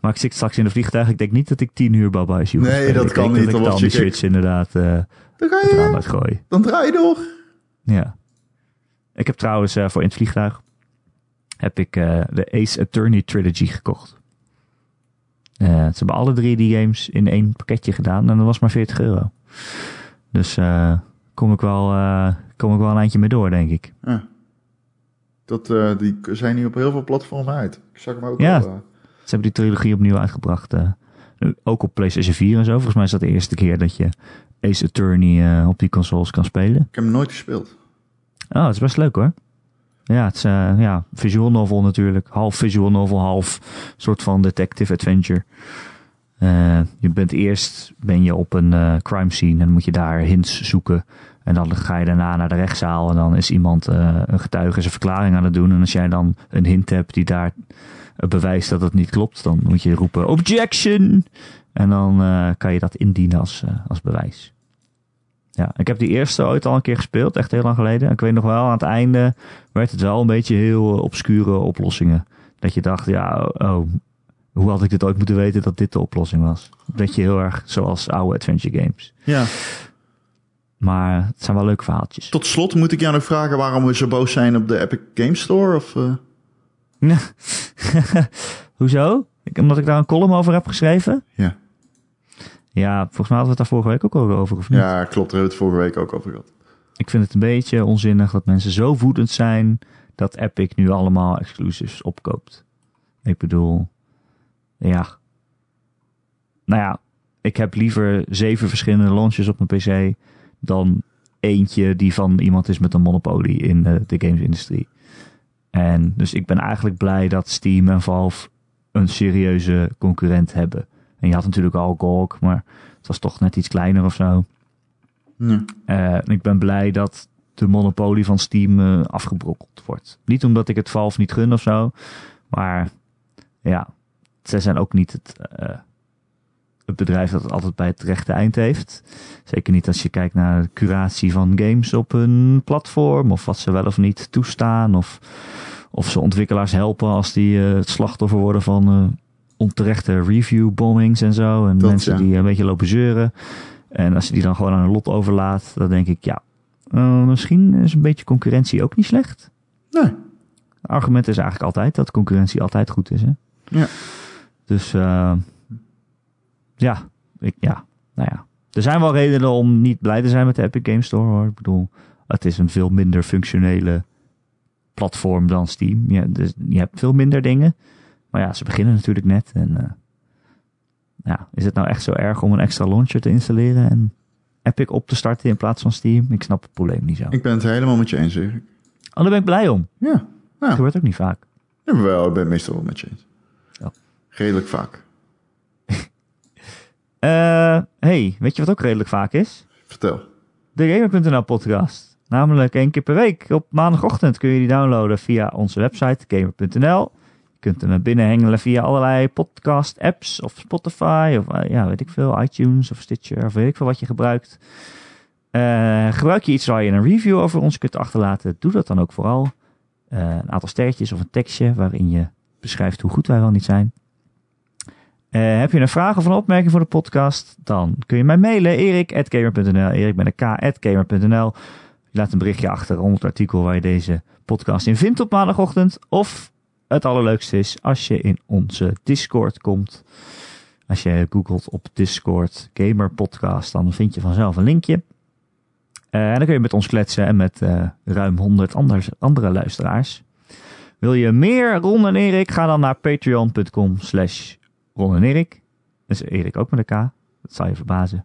Maar ik zit straks in een vliegtuig. Ik denk niet dat ik tien uur Baba is Nee, spelen. dat kan niet, Dat dan die. Switch inderdaad eh Dan ga je, dan draai je door. Ja. Ik heb trouwens eh, voor in het vliegtuig heb ik eh, de Ace Attorney Trilogy gekocht. Eh, ze hebben alle drie die games in één pakketje gedaan en dat was maar 40 euro. Dus eh, kom, ik wel, kom ik wel een eindje mee door, denk ik. Ja. Dat, die zijn nu op heel veel platformen uit. Ik zag hem ook Ja. al. Ze hebben die trilogie opnieuw uitgebracht. ook op PlayStation 4 en zo. Volgens mij is dat de eerste keer dat je Ace Attorney op die consoles kan spelen. ik heb hem nooit gespeeld. Oh, het is best leuk hoor. Ja, het is eh, ja, visual novel natuurlijk. Half visual novel, half soort van detective adventure. Eh, je bent eerst ben je op een eh, crime scene en moet je daar hints zoeken. En dan ga je daarna naar de rechtszaal en dan is iemand een getuige zijn verklaring aan het doen. En als jij dan een hint hebt die daar bewijst dat het niet klopt, dan moet je roepen objection. En dan kan je dat indienen als, als bewijs. Ja, ik heb die eerste ooit al een keer gespeeld, echt heel lang geleden. Ik weet nog wel, aan het einde werd het wel een beetje heel eh, obscure oplossingen. Dat je dacht, ja, oh, hoe had ik dit ooit moeten weten dat dit de oplossing was? Dat je heel erg zoals oude adventure games. Ja. Maar het zijn wel leuke verhaaltjes. Tot slot moet ik jou nog vragen waarom we zo boos zijn op de Epic Game Store? Of, eh? Hoezo? Ik, omdat ik daar een column over heb geschreven? Ja. Ja, volgens mij hadden we het daar vorige week ook al over, of niet? ja, klopt. Daar hebben we het vorige week ook over gehad. Ik vind het een beetje onzinnig dat mensen zo woedend zijn dat Epic nu allemaal exclusives opkoopt. Ik bedoel, ja. Nou ja, ik heb liever zeven verschillende launches op mijn PC dan eentje die van iemand is met een monopolie in de, de gamesindustrie. En dus ik ben eigenlijk blij dat Steam en Valve een serieuze concurrent hebben. En je had natuurlijk al GOG, maar het was toch net iets kleiner of zo. Ja. Eh, en ik ben blij dat de monopolie van Steam eh, afgebrokkeld wordt. Niet omdat ik het Valve niet gun of zo, maar ja, zij zijn ook niet het, eh, het bedrijf dat het altijd bij het rechte eind heeft. Zeker niet als je kijkt naar de curatie van games op hun platform, of wat ze wel of niet toestaan, of, of ze ontwikkelaars helpen als die het slachtoffer worden van onterechte review bombings en zo. En Dat, mensen ja. die een beetje lopen zeuren. En als je die dan gewoon aan hun lot overlaat, dan denk ik, ja, eh, misschien is een beetje concurrentie ook niet slecht. Nee. Het argument is eigenlijk altijd dat concurrentie altijd goed is. Hè? Ja. Dus eh, ja, ik, ja, nou ja. Er zijn wel redenen om niet blij te zijn met de Epic Game Store hoor. Ik bedoel, het is een veel minder functionele platform dan Steam. Ja, dus je hebt veel minder dingen. Maar ja, ze beginnen natuurlijk net. En eh, ja, is het nou echt zo erg om een extra launcher te installeren en Epic op te starten in plaats van Steam? Ik snap het probleem niet zo. Ik ben het helemaal met je eens, Erik. Oh, daar ben ik blij om. Ja. Dat Nou, gebeurt ook niet vaak. ja, wel, ik ben het meestal wel met je eens. Ja. Redelijk vaak. Eh, hey, weet je wat ook redelijk vaak is? Vertel. De Gamer.nl podcast. Namelijk één keer per week. Op maandagochtend kun je die downloaden via onze website Gamer.nl. Kunt hem binnenhengelen via allerlei podcast apps of Spotify of eh, ja, weet ik veel, iTunes of Stitcher of weet ik veel wat je gebruikt. Eh, gebruik je iets waar je een review over ons kunt achterlaten, doe dat dan ook vooral. Eh, een aantal sterretjes of een tekstje waarin je beschrijft hoe goed wij wel niet zijn. Heb je een vraag of een opmerking voor de podcast? Dan kun je mij mailen. erik.gamer.nl Erik met een k.gamer.nl laat een berichtje achter onder het artikel waar je deze podcast in vindt op maandagochtend. Of het allerleukste is als je in onze Discord komt. Als je googelt op Discord Gamer Podcast, dan vind je vanzelf een linkje. Eh, en dan kun je met ons kletsen en met eh, ruim 100 anders, andere luisteraars. Wil je meer Ron en Erik? Ga dan naar patreon.com slash Ron en Erik. Dus Erik ook met een K. Dat zal je verbazen.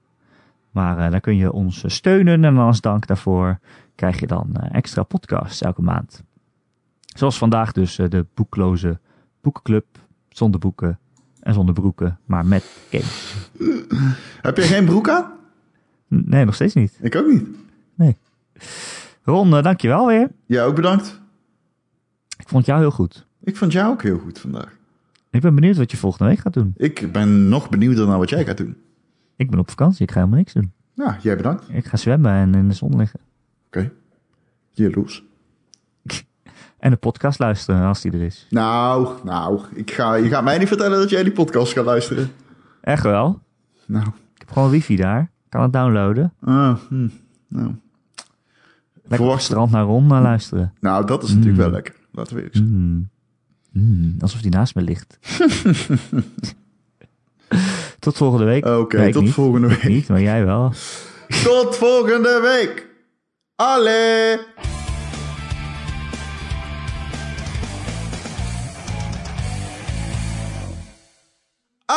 Maar eh, daar kun je ons steunen en als dank daarvoor krijg je dan extra podcasts elke maand. Zoals vandaag dus eh, de boekloze boekenclub. Zonder boeken en zonder broeken, maar met games. Heb je geen broek aan? Nee, nog steeds niet. Ik ook niet. Ron, eh, dankjewel weer. Jij ook bedankt. Ik vond jou heel goed. Ik vond jou ook heel goed vandaag. Ik ben benieuwd wat je volgende week gaat doen. Ik ben nog benieuwder naar wat jij gaat doen. Ik ben op vakantie, ik ga helemaal niks doen. Nou, jij bedankt. Ik ga zwemmen en in de zon liggen. Oké. Jaloers. En de podcast luisteren als die er is. Nou, nou, ik ga, je gaat mij niet vertellen dat jij die podcast gaat luisteren. Echt wel. Nou, Ik heb gewoon wifi daar. Kan het downloaden. ah, hm, nou. Lekker Verwacht- strand naar Ron naar luisteren. nou, dat is natuurlijk wel lekker. Laten we eerlijk zijn. Mm. Mm, alsof die naast me ligt. tot volgende week. Oké, Nee, tot niet. volgende Ik week. Niet, maar jij wel. Tot volgende week. Allee.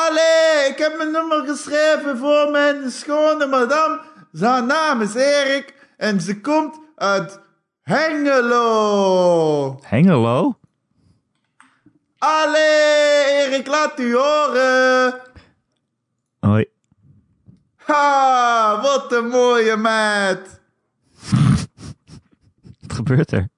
Allee, ik heb mijn nummer geschreven voor mijn schone madame. Zijn naam is Erik en ze komt uit Hengelo. Hengelo? Allee, Erik, laat u horen. Hoi. Ha, wat een mooie meid. gebeurt er?